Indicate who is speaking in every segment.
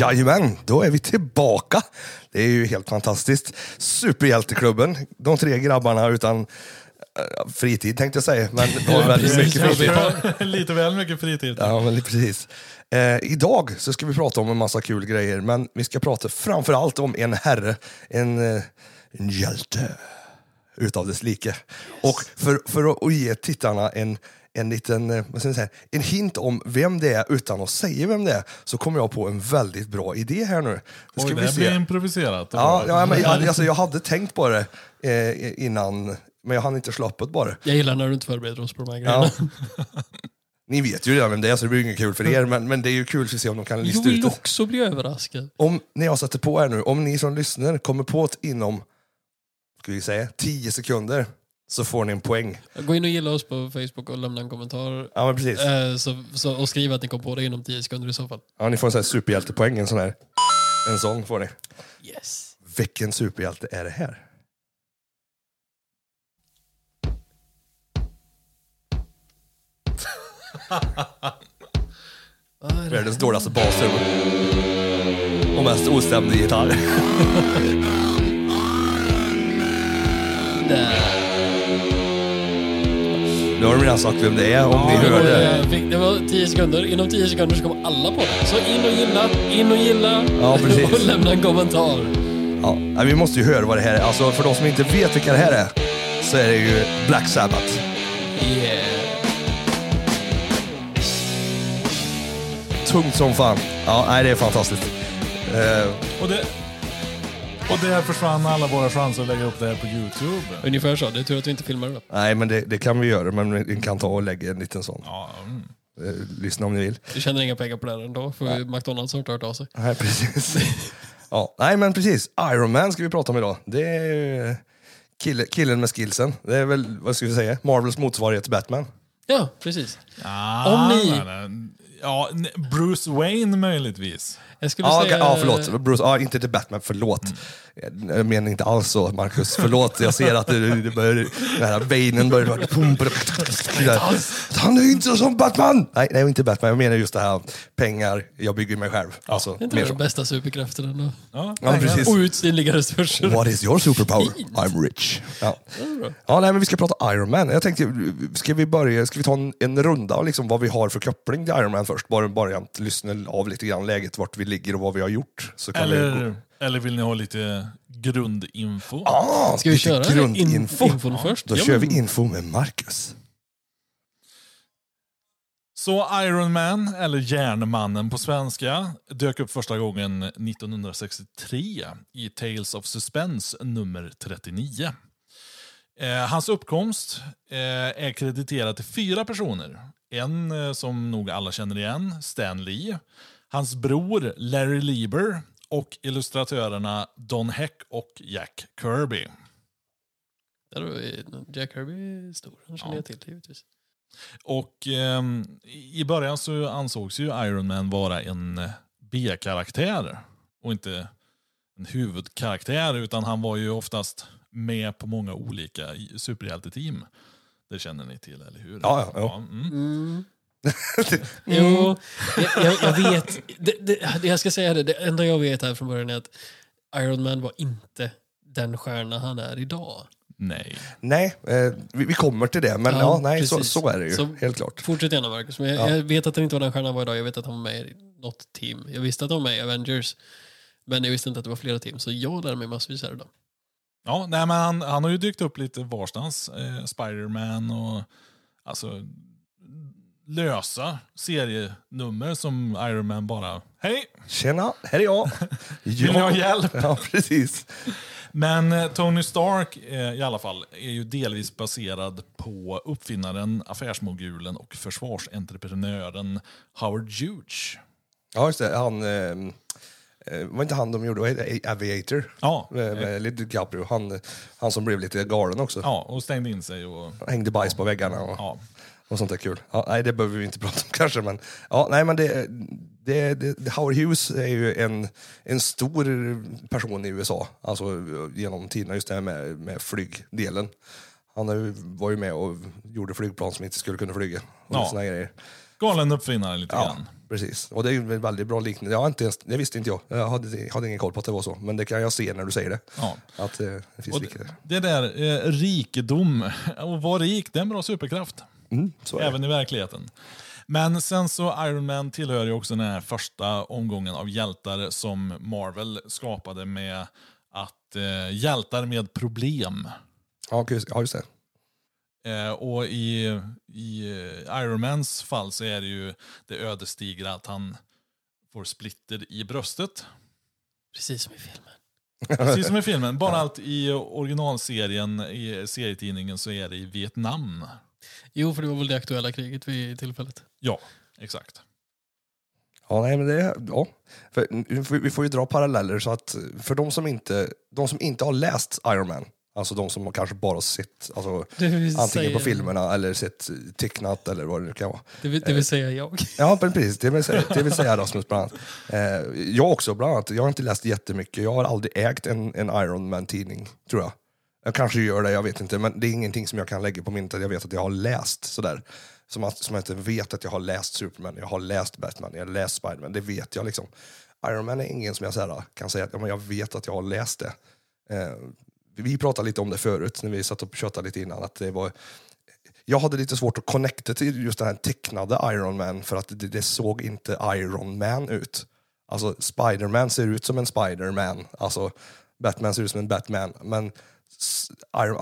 Speaker 1: Jajamän, då är vi tillbaka. Det är ju helt fantastiskt. Superhjälteklubben, de tre grabbarna utan eh, fritid tänkte jag säga, men de har väldigt mycket fritid.
Speaker 2: Lite väl mycket fritid.
Speaker 1: Ja, men precis. Eh, idag så ska vi prata om en massa kul grejer, men vi ska prata framför allt om en herre, en, eh, en hjälte utav dess like. Och för, för att ge tittarna en, en liten eh, vad ska jag säga, en hint om vem det är utan att säga vem det är, så kommer jag på en väldigt bra idé här nu. Det ska
Speaker 2: Oj,
Speaker 1: vi
Speaker 2: det blir improviserat.
Speaker 1: Ja, ja, men jag, alltså, jag hade tänkt på det eh, innan, men jag hann inte det bara.
Speaker 3: Jag gillar när du inte förbereder oss på de här grejerna.
Speaker 1: Ja. Ni vet ju redan vem det är, så det blir inget kul för er, men, men det är ju kul för att se om de kan
Speaker 3: Jag
Speaker 1: lista ut
Speaker 3: vill
Speaker 1: det.
Speaker 3: också bli överraskad.
Speaker 1: Om, när jag sätter på här nu, om ni som lyssnar kommer på det inom, ska vi säga, 10 sekunder, så får ni en poäng.
Speaker 3: Gå in och gilla oss på Facebook och lämna en kommentar.
Speaker 1: Ja, men precis.
Speaker 3: Eh, så, så, och skriv att ni kom på det inom 10 sekunder i så fall.
Speaker 1: Ja, ni får en sån här superhjältepoäng, en sån här. En sån får ni.
Speaker 3: Yes.
Speaker 1: Vilken superhjälte är det här? Världens dåligaste basrum. Och mest ostämd gitarr. Nu har de redan sagt vem det är, om ni
Speaker 3: Det var,
Speaker 1: hörde.
Speaker 3: det var 10 sekunder. Inom 10 sekunder så kommer alla på det. Så in och gilla, in och gilla
Speaker 1: Ja, precis.
Speaker 3: och lämna en kommentar.
Speaker 1: Ja, nej, vi måste ju höra vad det här är. Alltså, för de som inte vet vilka det här är, så är det ju Black Sabbath.
Speaker 3: Yeah.
Speaker 1: Tungt som fan. Ja, nej, det är fantastiskt. Eh,
Speaker 2: Och, det, och där försvann alla våra chanser att lägga upp det här på Youtube.
Speaker 3: Ungefär så. Det är tur att vi inte filmar det.
Speaker 1: nej, men det, det kan vi göra, men vi kan ta och lägga en liten sån.
Speaker 2: Ja, mm.
Speaker 1: Eh, lyssna om ni vill.
Speaker 3: Vi tjänar inga pengar på det här ändå. För McDonalds har inte hört av sig.
Speaker 1: Nej, precis. ja, nej, men precis. Iron Man ska vi prata om idag. Det är kille, killen med skillsen. Det är väl, vad ska vi säga, Marvels motsvarighet till Batman.
Speaker 3: Ja, precis.
Speaker 2: Ah,
Speaker 3: Om ni-
Speaker 2: men, Ja, n- Bruce Wayne möjligtvis.
Speaker 3: Jag skulle
Speaker 1: Ja,
Speaker 3: säga...
Speaker 1: ja, förlåt. Bruce, ja, inte till Batman, förlåt. Jag menar inte alls så, Marcus. Förlåt, jag ser att det, det börjar, den här veinen börjar... Han är inte som Batman! Nej, nej, inte Batman. Jag menar just det här pengar, jag bygger mig själv. Alltså,
Speaker 3: Det är inte
Speaker 1: mer
Speaker 3: den
Speaker 1: så.
Speaker 3: bästa superkraften ändå.
Speaker 2: Ja,
Speaker 1: Ja, precis.
Speaker 3: Outsinliga resurser.
Speaker 1: What is your superpower? I'm rich. Ja. Ja, nej, men vi ska prata Iron Man. Jag tänkte, ska vi börja, ska vi ta en, en runda och liksom vad vi har för koppling till Iron Man först? Bara, bara att lyssna av lite grann läget, vart vi ligger och vad vi har gjort. Så kan vi gå.
Speaker 2: Eller, eller vill ni ha lite grundinfo?
Speaker 1: Ah,
Speaker 3: Ska vi köra
Speaker 1: grundinfo?
Speaker 3: in, infon först?
Speaker 1: Då
Speaker 3: Ja,
Speaker 1: kör
Speaker 3: men-
Speaker 1: vi info med Marcus.
Speaker 2: Så Iron Man, eller Järnmannen på svenska, dök upp första gången 1963 i Tales of Suspense nummer 39. Eh, hans uppkomst eh, är krediterad till fyra personer. En eh, som nog alla känner igen, Stan Lee. Hans bror Larry Lieber och illustratörerna Don Heck och Jack Kirby.
Speaker 3: Jack Kirby är stor. Han känner
Speaker 2: Ja.
Speaker 3: jag till givetvis.
Speaker 2: Och ehm, i början så ansågs ju Iron Man vara en eh, B-karaktär och inte en huvudkaraktär utan han var ju oftast med på många olika superhjälteteam. Det känner ni till, eller hur?
Speaker 1: Ja, ja, ja.
Speaker 2: mm.
Speaker 3: Mm. Jo, jag, jag, jag vet. Det, det, det jag ska säga det, det enda jag vet här från början är att Iron Man var inte den stjärna han är idag.
Speaker 2: Nej.
Speaker 1: Nej, eh, vi, vi kommer till det, men ja,
Speaker 3: Ja,
Speaker 1: nej, så, så är det ju.
Speaker 3: Så-
Speaker 1: helt klart.
Speaker 3: Fortsätt gärna Marcus, men jag,
Speaker 1: Ja.
Speaker 3: jag vet att han inte var den stjärna han var idag. Jag vet att han var med i något team. Jag visste att han var med i Avengers. Men jag visste inte att det var flera team, så jag lär mig massvis här idag.
Speaker 2: Ja, nej, men han, han har ju dykt upp lite varstans. Eh, Spider-Man och alltså lösa serienummer som Iron Man bara, hej,
Speaker 1: Tjena, här är jag.
Speaker 2: vill ni ha hjälp?
Speaker 1: Ja, precis.
Speaker 2: Men eh, Tony Stark eh, i alla fall är ju delvis baserad på uppfinnaren, affärsmogulen och försvarsentreprenören Howard Hughes.
Speaker 1: Ja, just det. Han, eh, eh, var inte han de gjorde? Aviator?
Speaker 2: Ja,
Speaker 1: Med, med lite DiCaprio. Han, han som blev lite galen också.
Speaker 2: ja, och stängde in sig. Och,
Speaker 1: Hängde bajs på väggarna och,
Speaker 2: ja.
Speaker 1: Och sånt där kul. Ja, nej, det behöver vi inte prata om kanske, men, ja, nej, men det, det, det, Howard Hughes är ju en, en stor person i USA, alltså genom tiderna, just det här med, med flygdelen. Han var ju med och gjorde flygplan som inte skulle kunna flyga. Och
Speaker 2: Ja.
Speaker 1: såna grejer.
Speaker 2: Galen uppfinnare lite
Speaker 1: Ja,
Speaker 2: grann.
Speaker 1: precis. Och det är ju en väldigt bra liknande. Jag inte ens, det visste inte jag. Jag hade, hade ingen koll på att det var så. Men det kan jag se när du säger det.
Speaker 2: Ja.
Speaker 1: Att eh, det finns
Speaker 2: Och det där, eh, rikedom, och vara rik, det är en bra superkraft.
Speaker 1: Mm.
Speaker 2: Även i verkligheten. Men sen så Iron Man tillhör ju också den här första omgången av hjältar som Marvel skapade med att eh, hjältar med problem.
Speaker 1: Ja, just, ja, just det.
Speaker 2: Eh, och i, i eh, Iron Mans fall så är det ju det ödesdigra att han får splitter i bröstet.
Speaker 3: Precis som i filmen.
Speaker 2: Precis som i filmen, bara allt i originalserien, i serietidningen så är det i Vietnam.
Speaker 3: Jo, för det var väl det aktuella kriget vid tillfället.
Speaker 2: Ja, exakt.
Speaker 1: Ja, nej, men det, ja. För, vi- får ju dra paralleller så att för de som inte, de som inte har läst Iron Man, alltså de som har kanske bara har sett alltså, antingen
Speaker 3: säga,
Speaker 1: på filmerna eller sett tecknat eller vad det nu kan vara.
Speaker 3: Det vill, det vill säga jag.
Speaker 1: Ja, men precis. Det vill säga, det vill säga Rasmus bland annat. Eh, jag också bland annat. Jag har inte läst jättemycket. Jag har aldrig ägt en, en Iron Man-tidning, tror jag. Jag kanske gör det, jag vet inte. Men det är ingenting som jag kan lägga på minnet att jag vet att jag har läst sådär. Som, att, som jag inte vet att jag har läst Superman, jag har läst Batman, jag har läst Spiderman. Det vet jag liksom. Iron Man är ingen som jag såhär, kan säga att ja, men jag vet att jag har läst det. Eh, vi pratade lite om det förut, när vi satt och tjötade lite innan. Att det var, jag hade lite svårt att connecta till just den här tecknade Iron Man för att det, det såg inte Iron Man ut. Alltså Spiderman ser ut som en Spiderman, alltså Batman ser ut som en Batman. Men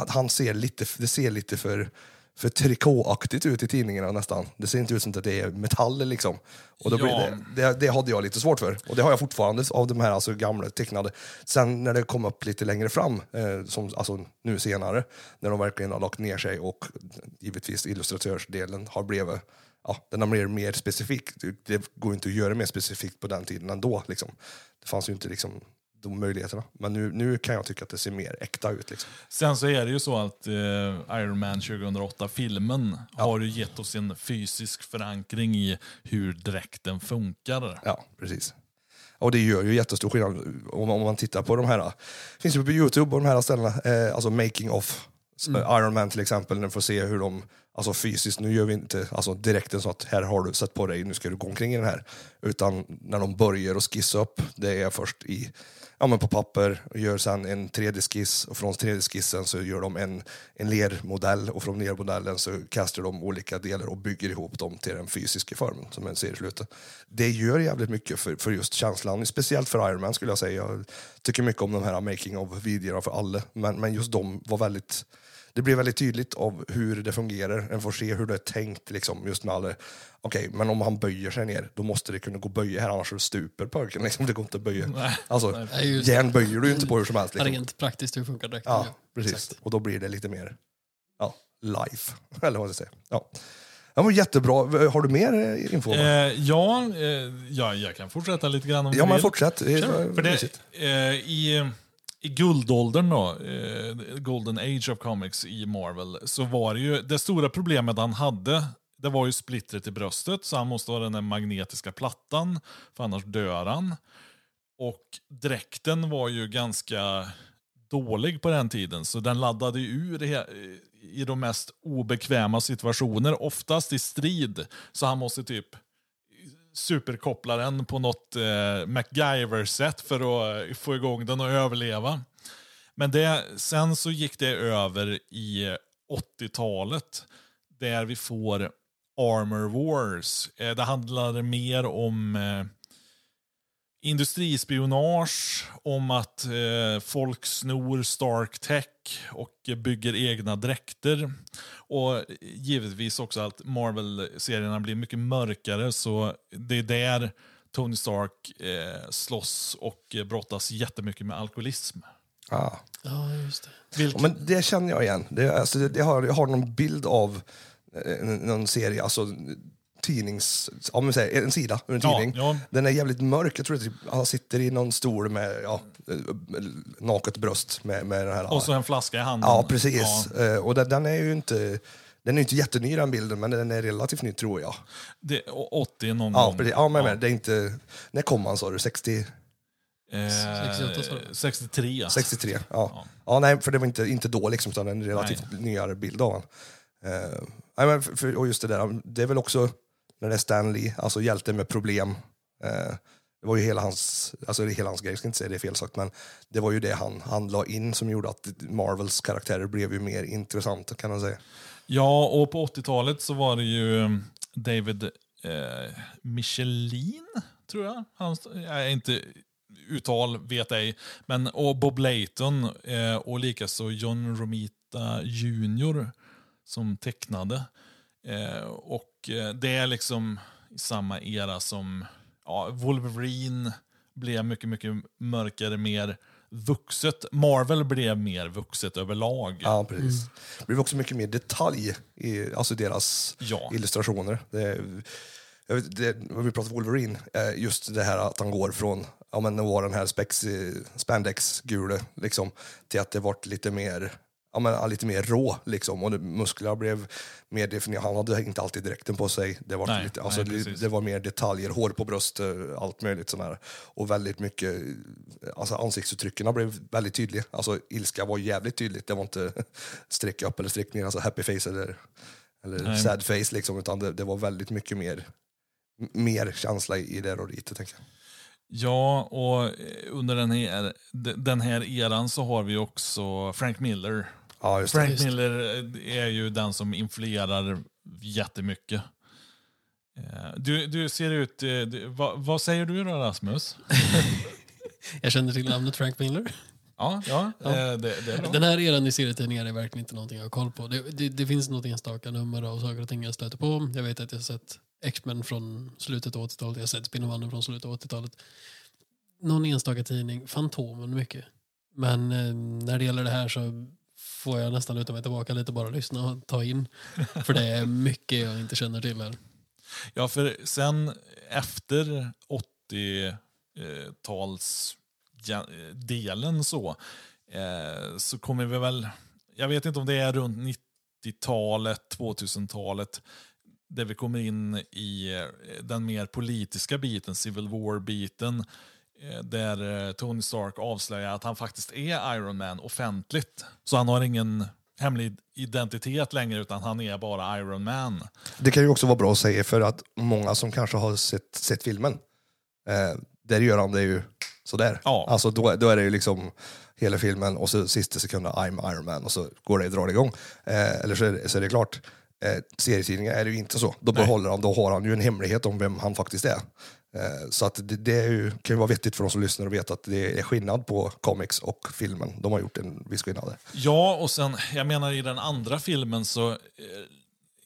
Speaker 1: han ser lite, det ser lite för, för trikåaktigt ut i tidningarna nästan. Det ser inte ut som att det är metall liksom. Och då blir
Speaker 2: Ja.
Speaker 1: det, det, det hade jag lite svårt för. Och det har jag fortfarande av de här alltså, gamla tecknade. Sen när det kom upp lite längre fram, eh, som, alltså nu senare, när de verkligen har lagt ner sig och givetvis illustratörsdelen har blivit Ja, den har blivit mer specifik. Det går inte att göra mer specifikt på den tiden ändå. Liksom. Det fanns ju inte liksom, de möjligheterna. Men nu, nu kan jag tycka att det ser mer äkta ut. Liksom.
Speaker 2: Sen så är det ju så att eh, Iron Man 2008-filmen har ju gett oss en fysisk förankring i hur dräkten funkar.
Speaker 1: Ja, precis. Och det gör ju jättestor skillnad om, om man tittar på de här, finns ju på Youtube och de här ställena, eh, alltså making of Iron Man till exempel, när du får se hur de, alltså fysiskt, nu gör vi inte alltså direkten så att här har du sett på dig, nu ska du gå omkring i den här. Utan när de börjar och skissa upp, det är först i, ja men på papper, och gör sen en 3D-skiss och från 3D-skissen så gör de en, en lermodell och från lermodellen så kastar de olika delar och bygger ihop dem till den fysiska formen som en ser i slutet. Det gör jävligt mycket för, för just känslan, speciellt för Iron Man skulle jag säga. Jag tycker mycket om de här making of videorna för alla, men, men just de var väldigt det blir väldigt tydligt av hur det fungerar. En får se hur det är tänkt liksom, just med alla. Okej, men om han böjer sig ner, då måste det kunna gå att böja här, annars stuper pojken. Liksom. Det går inte att böja.
Speaker 2: Nej.
Speaker 1: Alltså,
Speaker 3: Nej, just-
Speaker 1: järn böjer du ju inte på hur som helst. Liksom.
Speaker 3: Rent praktiskt, hur funkar dräkten?
Speaker 1: Ja, precis.
Speaker 3: exakt.
Speaker 1: Och då blir det lite mer ja, life, eller vad jag ska säga. Ja. Ja, men jättebra. Har du mer eh, info?
Speaker 2: Eh, ja, eh, ja, jag kan fortsätta lite grann om
Speaker 1: ja,
Speaker 2: du
Speaker 1: men
Speaker 2: vill.
Speaker 1: fortsätt. Det är
Speaker 2: För det, eh, i, i guldåldern då, eh, Golden Age of Comics i Marvel, så var det ju det stora problemet han hade det var ju splittret i bröstet, så han måste ha den där magnetiska plattan, för annars dör han. Och dräkten var ju ganska dålig på den tiden, så den laddade ju ur i de mest obekväma situationer, oftast i strid. Så han måste typ superkoppla den på något eh, MacGyver-sätt för att eh, få igång den och överleva. Men det, sen så gick det över i 80-talet där vi får Armor Wars. Eh, det handlade mer om eh, industrispionage, om att eh, folk snor Stark Tech och bygger egna dräkter. Och givetvis också att Marvel-serierna blir mycket mörkare, så det är där Tony Stark eh, slåss och brottas jättemycket med alkoholism.
Speaker 1: Ah.
Speaker 3: Ja, just det.
Speaker 2: Vilket,
Speaker 1: men det känner jag igen. Det, alltså, det, det har, jag har någon bild av eh, en, någon serie, alltså tidnings... Ja, men säg, en sida ur en
Speaker 2: Ja,
Speaker 1: tidning.
Speaker 2: ja.
Speaker 1: Den är jävligt mörk. Jag tror att typ, han sitter i någon stol med ja, eh, naket bröst med, med den här...
Speaker 2: och så en flaska i handen.
Speaker 1: Ja, precis.
Speaker 2: Ja,
Speaker 1: Eh, Och den, den är ju inte... Den är inte jätteny den bilden, men den är relativt ny tror jag.
Speaker 2: det, och 80 någon
Speaker 1: Ja,
Speaker 2: gång.
Speaker 1: precis. Ja, men, men det är inte... När kom han sa du? 60,
Speaker 2: Eh,
Speaker 3: 68 sa du?
Speaker 2: 63.
Speaker 1: 63? Ja. ja. nej, för det var inte, inte då liksom, utan en relativt nyare bild av honom. Eh, nej, men för, för, och just det där, det är väl också när det är Stan Lee, alltså hjälte med problem. Eh, det var ju hela hans, alltså det hela hans grej, jag ska inte säga det är fel sagt, men det var ju det han, han la in som gjorde att Marvels karaktärer blev ju mer intressanta kan man säga.
Speaker 2: Ja, och på 80-talet så var det ju eh, David eh, Michelin, tror jag. Han, jag är inte uttal, vet ej. Men, och Bob Layton eh, och likaså John Romita Jr som tecknade. Eh, och eh, det är liksom i samma era som ja, Wolverine blev mycket, mycket mörkare, mer vuxet. Marvel blev mer vuxet överlag.
Speaker 1: Ja, precis. Det blev också mycket mer detalj i alltså deras
Speaker 2: Ja.
Speaker 1: illustrationer. Det, jag vet, det, när vi pratar Wolverine, eh, just det här att han går från ja, men det var den här spex, spandex-gule liksom, till att det vart lite mer Ja, men, lite mer rå, liksom. och det, musklerna blev mer definierade. Han hade inte alltid dräkten på sig. Det var,
Speaker 2: Nej,
Speaker 1: lite, alltså,
Speaker 2: nej,
Speaker 1: det, det var mer detaljer, hår på bröstet, allt möjligt här. Och väldigt mycket, alltså ansiktsuttrycken blev väldigt tydliga. Alltså ilska var jävligt tydligt. Det var inte streck upp eller streck ner, alltså happy face eller, eller
Speaker 2: Nej.
Speaker 1: sad face liksom, utan det, det var väldigt mycket mer, mer känsla i det rollitet, tänker jag.
Speaker 2: Ja, och eh, under den här, de- den här eran så har vi också Frank Miller.
Speaker 1: Ja, just.
Speaker 2: Frank
Speaker 3: Just.
Speaker 2: Miller eh, är ju den som influerar jättemycket. Eh, Du, du ser ut... eh, Du, vad, vad säger du då Rasmus?
Speaker 3: Jag känner till namnet Frank Miller.
Speaker 2: Ja, ja,
Speaker 3: Ja.
Speaker 2: Det, det är bra.
Speaker 3: Den här eran i serietidningar är verkligen inte någonting jag har koll på. Det, det, det finns något enstaka nummer av saker och ting jag stöter på. Jag vet att jag har sett X-Men från slutet av 80-talet. Jag har sett Spindelmannen från slutet av 80-talet. Någon enstaka tidning. Fantomen mycket. Men eh, när det gäller det här så får jag nästan luta mig tillbaka lite bara lyssna och ta in. För det är mycket jag inte känner till här.
Speaker 2: Ja, för sen efter 80-talsdelen så, eh, så kommer vi väl, jag vet inte om det är runt 90-talet, 2000-talet, där vi kommer in i eh, den mer politiska biten, Civil War-biten, eh, där eh, Tony Stark avslöjar att han faktiskt är Iron Man offentligt. Så han har ingen hemlig identitet längre, utan han är bara Iron Man.
Speaker 1: Det kan ju också vara bra att säga för att många som kanske har sett, sett filmen, eh, där gör han det ju sådär.
Speaker 2: Ja.
Speaker 1: Alltså då, då är det ju liksom hela filmen och så sista sekunden I'm Iron Man och så går det drar det igång. Eh, eller så är, det, så är det klart. Eh, serietidningar är det ju inte så. Då
Speaker 2: Nej.
Speaker 1: behåller han, då har han ju en hemlighet om vem han faktiskt är. Eh, så att det, det ju, kan ju vara vettigt för de som lyssnar att veta att det är skillnad på comics och filmen. De har gjort en viss skillnad.
Speaker 2: Ja, och sen, jag menar i den andra filmen så... Eh,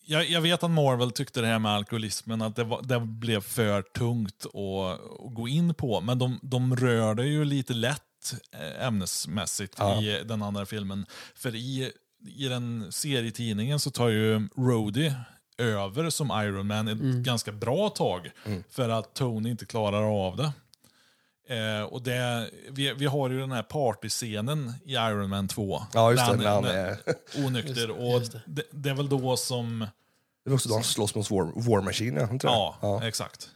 Speaker 2: jag, jag vet att Marvel tyckte det här med alkoholismen, att det, var, det blev för tungt att, att gå in på. Men de, de rör det ju lite lätt eh, ämnesmässigt
Speaker 1: Ja.
Speaker 2: i den andra filmen. För i, i den serietidningen så tar ju Rhodey över som Iron Man ett ganska bra tag. För att Tony inte klarar av det. Eh, och det, vi, vi har ju den här partyscenen i Iron Man 2.
Speaker 1: Ja, just det.
Speaker 2: När
Speaker 1: han är,
Speaker 2: onykter.
Speaker 3: Just-
Speaker 2: och
Speaker 3: just det.
Speaker 2: det. Det, är väl då som...
Speaker 1: det är också då han slåss mot War, War Machine. Ja?
Speaker 2: Ja,
Speaker 1: ja.
Speaker 2: exakt.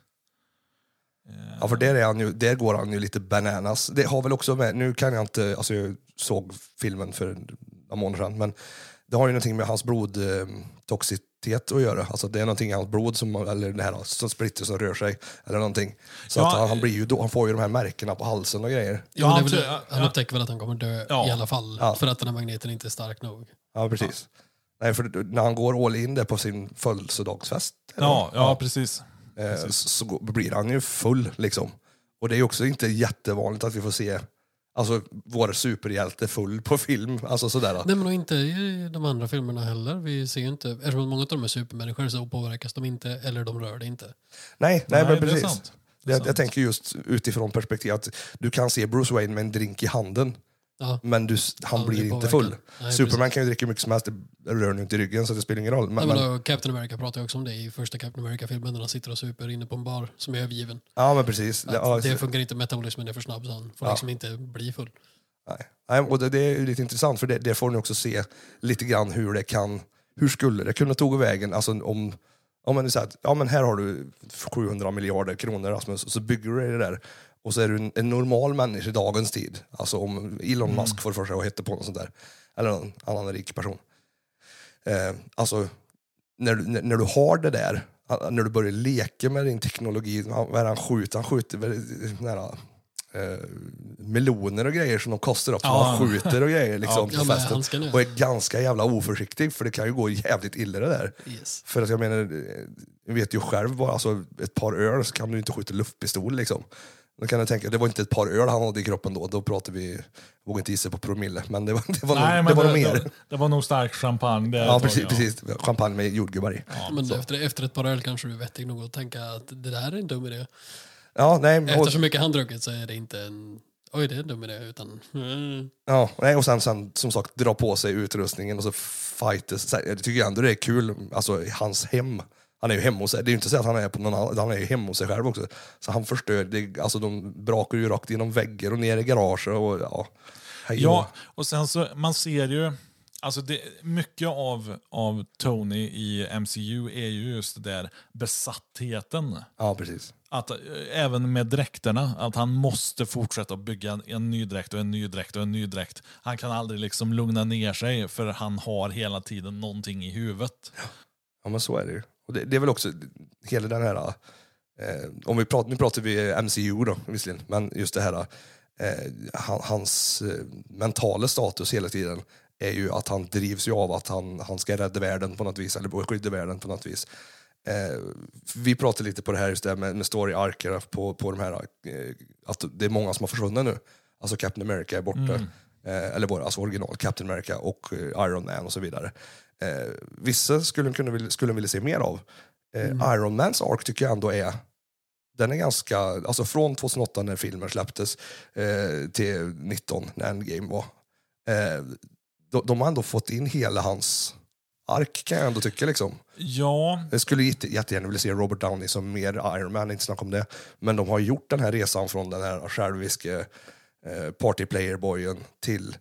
Speaker 1: Ja, för där, är han ju, där går han ju lite bananas. Det har väl också med, nu kan jag inte, alltså jag såg filmen för några månader sedan, men det har ju någonting med hans blodtoxicitet att göra. Alltså det är någonting i hans blod, som, eller det här som splitter som rör sig, eller någonting. Så
Speaker 2: Ja,
Speaker 1: att han, han, blir ju, han får ju de här märkena på halsen och grejer.
Speaker 2: Ja, han
Speaker 3: väl, han upptäcker väl att han kommer dö
Speaker 2: Ja.
Speaker 3: i alla fall.
Speaker 1: Ja.
Speaker 3: För att den här magneten inte är stark nog.
Speaker 1: Ja, precis. Nej, för när han går all in där på sin födelsedagsfest,
Speaker 2: Ja, ja, precis.
Speaker 1: eh, så, så går- blir han ju full liksom. Och det är också inte jättevanligt att vi får se alltså, vår superhjälte full på film. Alltså sådär.
Speaker 3: Nej, men och inte i de andra filmerna heller. Vi ser ju inte, eftersom många av dem är supermänniskor så påverkas de inte, eller de rör det inte.
Speaker 1: Nej, nej, men
Speaker 2: det är
Speaker 1: precis.
Speaker 2: sant. Det är
Speaker 1: Jag, jag tänker just utifrån perspektiv att du kan se Bruce Wayne med en drink i handen,
Speaker 3: Ja,
Speaker 1: men du, han
Speaker 3: Aldrig
Speaker 1: blir inte full.
Speaker 3: Nej,
Speaker 1: Superman kan ju dricka hur mycket som helst, det rör nu inte i ryggen så det spelar ingen roll. Men,
Speaker 3: Nej, men då, Captain America pratar ju också om det i första Captain America-filmen när han sitter och super inne på en bar som är övergiven.
Speaker 1: ja, men precis.
Speaker 3: Att
Speaker 1: Ja,
Speaker 3: det funkar inte, metabolismen är för snabb så han får
Speaker 1: Ja.
Speaker 3: liksom inte bli full.
Speaker 1: Nej. Nej, och det, det är lite intressant för det, det får ni också se lite grann hur det kan, hur skulle det kunna tog vägen, alltså om, om man säger att ja, men här har du 700 miljarder kronor Rasmus, och så bygger du det där och så är du en, en normal människa i dagens tid, alltså om Elon
Speaker 2: Mm.
Speaker 1: Musk får för sig att heta på något sånt där, eller någon annan rik person. Eh, alltså, när, du- när, när du har det där när du börjar leka med din teknologi, vad är han skjuter? Han skjuter väl nära, eh, meloner och grejer som de kostar upp,
Speaker 2: Ja.
Speaker 1: han skjuter och grejer liksom,
Speaker 3: Ja,
Speaker 1: på festen. Och är ganska jävla oförsiktig, för det kan ju gå jävligt illa det där.
Speaker 3: Yes.
Speaker 1: För att jag menar, eh, jag vet ju själv, bara alltså, ett par öl så kan du inte skjuta luftpistol liksom. Då kan jag tänka, det var inte ett par öl han hade i kroppen då, då pratar vi, jag vågar inte gissa på promille, men det var, det var,
Speaker 2: Nej,
Speaker 1: nog,
Speaker 2: men
Speaker 1: det var nog
Speaker 2: det,
Speaker 1: mer.
Speaker 2: det, det var nog stark champagne. Det
Speaker 1: Ja, precis,
Speaker 2: jag.
Speaker 1: precis. Champagne med jordgubbar i.
Speaker 2: Ja,
Speaker 3: Men
Speaker 2: så.
Speaker 3: efter, efter ett par öl kanske du är vettig nog att tänka att det där är en dum idé.
Speaker 1: Ja, nej, och,
Speaker 3: Efter så mycket han druckit så är det inte en oj det är en dum idé utan mm,
Speaker 1: ja, nej, och sen, sen som sagt dra på sig utrustningen och så fightas. Jag tycker ändå det är kul, alltså i hans hem. Han är ju hemma hos sig. Det är ju inte så att han är på någon annan, han är ju hemma hos sig själv också. Så han förstör, det, alltså de brakar ju rakt genom väggar och ner i garaget och ja. hej
Speaker 2: Ja, och sen så, man ser ju, alltså det, mycket av, av Tony i MCU är ju just det där besattheten.
Speaker 1: Ja, precis.
Speaker 2: Att, eh, även med dräkterna, att han måste fortsätta bygga en, ny dräkt och en ny dräkt och en ny dräkt. Han kan aldrig liksom lugna ner sig för han har hela tiden någonting i huvudet.
Speaker 1: Ja, men så är det ju. Och det, det är väl också hela den här, eh, om vi pratar, nu pratar vi MCU då visserligen, men just det här, eh, han, hans eh, mentala status hela tiden är ju att han drivs ju av att han, han ska rädda världen på något vis, eller skydda världen på något vis. Eh, vi pratade lite på det här just det med, med story-arker på, på de här, eh, att det är många som har försvunnit nu. Alltså Captain America är borta, eh, eller bara, alltså original Captain America och eh, Iron Man och så vidare. Eh, vissa skulle kunna vilja, skulle vilja se mer av. Eh, Iron Mans ark tycker jag ändå är den är ganska, alltså från 2008 när filmen släpptes eh, till 19 när Endgame var. Eh, de, de har ändå fått in hela hans ark kan jag ändå tycka liksom.
Speaker 2: Ja,
Speaker 1: Jag skulle jätte, jättegärna vilja se Robert Downey som mer Iron Man, inte snack om det. Men de har gjort den här resan från den här själviske eh, partyplayerboyen till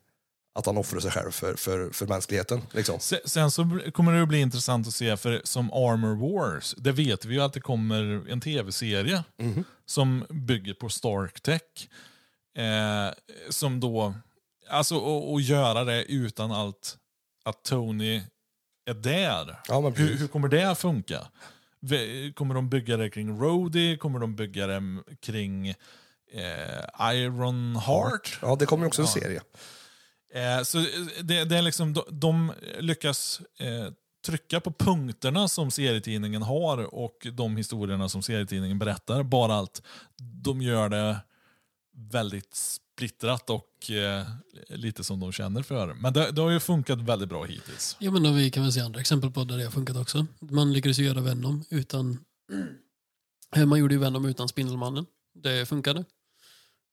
Speaker 1: att han offrar sig själv för, för, för mänskligheten. Liksom.
Speaker 2: Sen, sen så kommer det att bli intressant att se, för som Armor Wars, det vet vi ju att det kommer en tv-serie som bygger på Stark Tech. Eh, som då, alltså och, och göra det utan allt att Tony är där.
Speaker 1: Ja, men
Speaker 2: hur, hur kommer det att funka? Kommer de bygga det kring Rhodey? Kommer de bygga det kring eh, Iron Heart?
Speaker 1: Ja, det kommer också en serie.
Speaker 2: Eh, så eh, det, det är liksom, de, de lyckas eh, trycka på punkterna som serietidningen har och de historierna som serietidningen berättar. Bara att de gör det väldigt splittrat och eh, lite som de känner för. Men det, det har ju funkat väldigt bra hittills.
Speaker 3: Ja men då vi kan väl se andra exempel på där det har funkat också. Man lyckades ju göra Venom utan Man gjorde ju Venom utan Spindelmannen. Det funkade.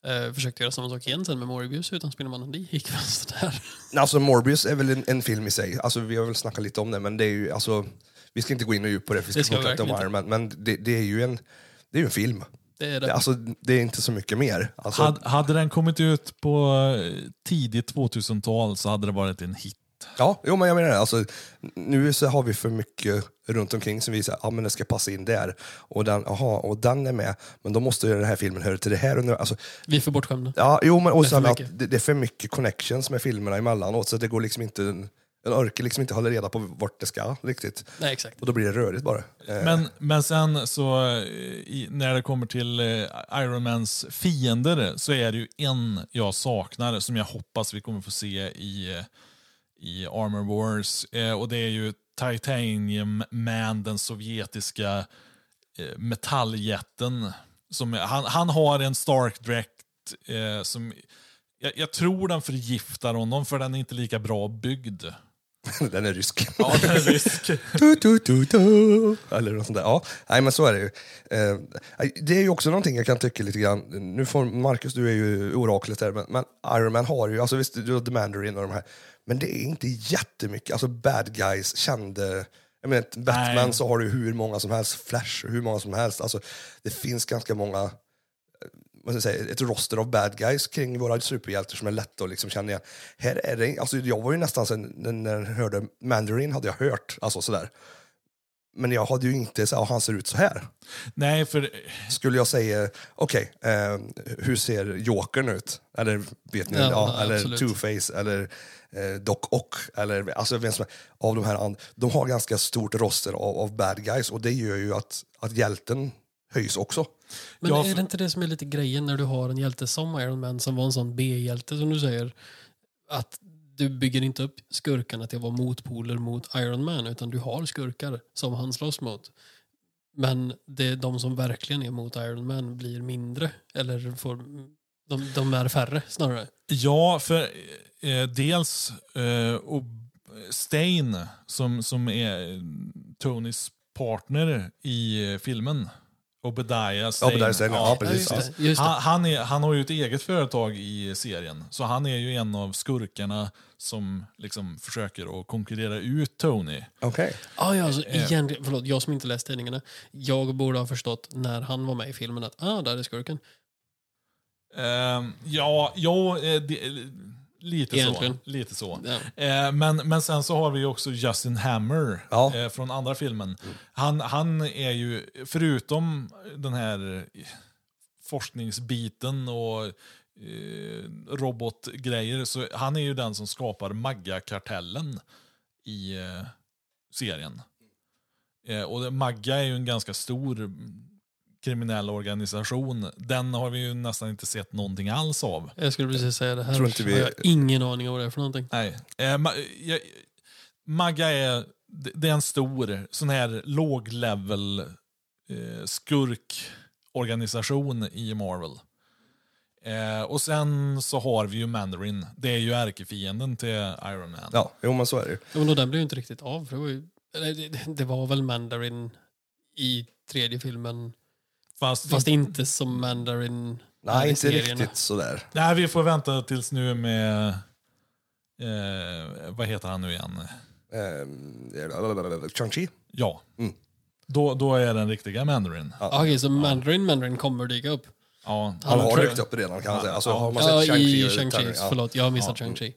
Speaker 3: Eh, försökte göra samma sak igen sen med Morbius utan Spindelmannen. Det gick väl sådär.
Speaker 1: Alltså Morbius är väl en, en film i sig. Alltså, vi har väl snackat lite om det, men det är ju... Alltså, vi ska inte gå in och djup på det, för vi ska, prata om Iron Man. Men det, det är ju en, det är ju en film.
Speaker 3: Det är
Speaker 1: Det,
Speaker 3: det.
Speaker 1: alltså, det är inte så mycket mer. Alltså,
Speaker 2: Hade, hade den kommit ut på eh, tidigt 2000-tal så hade det varit en hit.
Speaker 1: Ja, jo, men jag menar det. Alltså, nu så har vi för mycket runt omkring som visar att ah, men det ska passa in där. Och den, aha, och den är med, men då måste ju den här filmen höra till det här. Och nu, alltså,
Speaker 3: Vi är för bortskämda.
Speaker 1: ja, jo, men och
Speaker 3: Det är
Speaker 1: att
Speaker 3: mycket.
Speaker 1: det, det är för mycket connections med filmerna emellanåt, så det går liksom inte... En orkar liksom inte hålla reda på vart det ska riktigt.
Speaker 3: Nej, exakt.
Speaker 1: Och då blir det rörigt bara. Eh,
Speaker 2: Men, men sen så eh, i, när det kommer till eh, Iron Mans fiender så är det ju en jag saknar som jag hoppas vi kommer få se i, eh, i Armor Wars. Eh, och det är ju Titanium Man, den sovjetiska eh, metalljätten. Som, han, han har en Stark-dräkt eh, som jag, jag tror den förgiftar honom för den är inte lika bra byggd.
Speaker 1: den är rysk.
Speaker 2: Ja, den är risk.
Speaker 1: Tu, tu, tu, tu. Eller något sånt där. Ja, nej, men så är det ju. Eh, det är ju också någonting jag kan tycka lite grann. Nu får Marcus, du är ju oraklet där, men, men Iron Man har ju, alltså visst, du har The Mandarin och de här, men det är inte jättemycket, alltså bad guys, kände jag menar, Batman
Speaker 2: Nej.
Speaker 1: så har du hur många som helst, Flash hur många som helst. Alltså, det finns ganska många, vad säga, ett roster av bad guys kring våra superhjältar som är lätta att liksom känna igen. Här är det, alltså, jag var ju nästan sen, när jag hörde Mandarin hade jag hört, alltså sådär. Men jag hade ju inte så han ser ut så här.
Speaker 2: Nej, för
Speaker 1: Skulle jag säga, okej, eh, hur ser Jokern ut? Eller vet ni,
Speaker 3: Ja,
Speaker 1: ja, eller. Two-Face, eller eh, Doc Ock, eller alltså vem som av de här, and- de har ganska stort roster av, av bad guys och det gör ju att, att hjälten höjs också.
Speaker 3: Men
Speaker 2: Ja,
Speaker 3: är det inte det som är lite grejen när du har en hjälte som Iron Man som var en sån B-hjälte som du säger? Att du bygger inte upp skurkarna till att vara motpoler mot Iron Man utan du har skurkar som han slåss mot. Men det är de som verkligen är mot Iron Man blir mindre eller får, de, de är färre snarare.
Speaker 2: Ja, för eh, dels eh, och Stain som, som är Tonys partner i eh, filmen. Obadiah Stane.
Speaker 1: Obadiah Stane, ja, precis.
Speaker 3: Ja, just det. Just det.
Speaker 2: Han, han, är, han har ju ett eget företag i serien, så han är ju en av skurkarna som liksom försöker att konkurrera ut Tony.
Speaker 1: Okej.
Speaker 3: Ah, ja, alltså,
Speaker 2: Eh.
Speaker 3: egentligen, förlåt, jag som inte läst tidningarna. Jag borde ha förstått när han var med i filmen att ah, där är skurken.
Speaker 2: Ehm, ja, ja eh, det, lite
Speaker 3: Egentligen.
Speaker 2: så. Lite så.
Speaker 3: Ja.
Speaker 2: Eh, men, men sen så har vi också Justin Hammer
Speaker 1: Ja.
Speaker 2: eh, från andra filmen. Han, han är ju, förutom den här forskningsbiten och eh, robotgrejer, så han är ju den som skapar Magga-kartellen i eh, serien. Eh, och Magga är ju en ganska stor kriminell organisation. Den har vi ju nästan inte sett någonting alls av.
Speaker 3: Jag skulle precis säga det här.
Speaker 1: Tror inte vi-
Speaker 3: har jag ingen aning om vad det är för någonting.
Speaker 2: Nej. Eh, ma jag, Magga är, det är en stor sån här låg-level eh, skurkorganisation i Marvel. Eh, och sen så har vi ju Mandarin. Det är ju ärkefienden till Iron Man.
Speaker 1: Ja, jo men så är det ju.
Speaker 3: Ja, Men då, den blev ju inte riktigt av. För det, var ju, det, det var väl Mandarin i tredje filmen.
Speaker 2: Fast,
Speaker 3: Fast inte som Mandarin
Speaker 1: Nej, inte riktigt sådär.
Speaker 2: Nej, vi får vänta tills nu med... Eh, vad heter han nu igen?
Speaker 1: Eh, Chang-Chi?
Speaker 2: Ja.
Speaker 1: Mm.
Speaker 2: Då, då är den riktiga Mandarin.
Speaker 1: Ja.
Speaker 3: Okej, så Mandarin, Mandarin kommer dyka upp.
Speaker 2: Ja.
Speaker 1: Han har dykt upp redan kan man säga. Alltså,
Speaker 2: Ja.
Speaker 1: har man
Speaker 3: Ja,
Speaker 1: sett
Speaker 3: i
Speaker 1: Shang-Chi? ja.
Speaker 3: Förlåt, jag har missat Shang-Chi.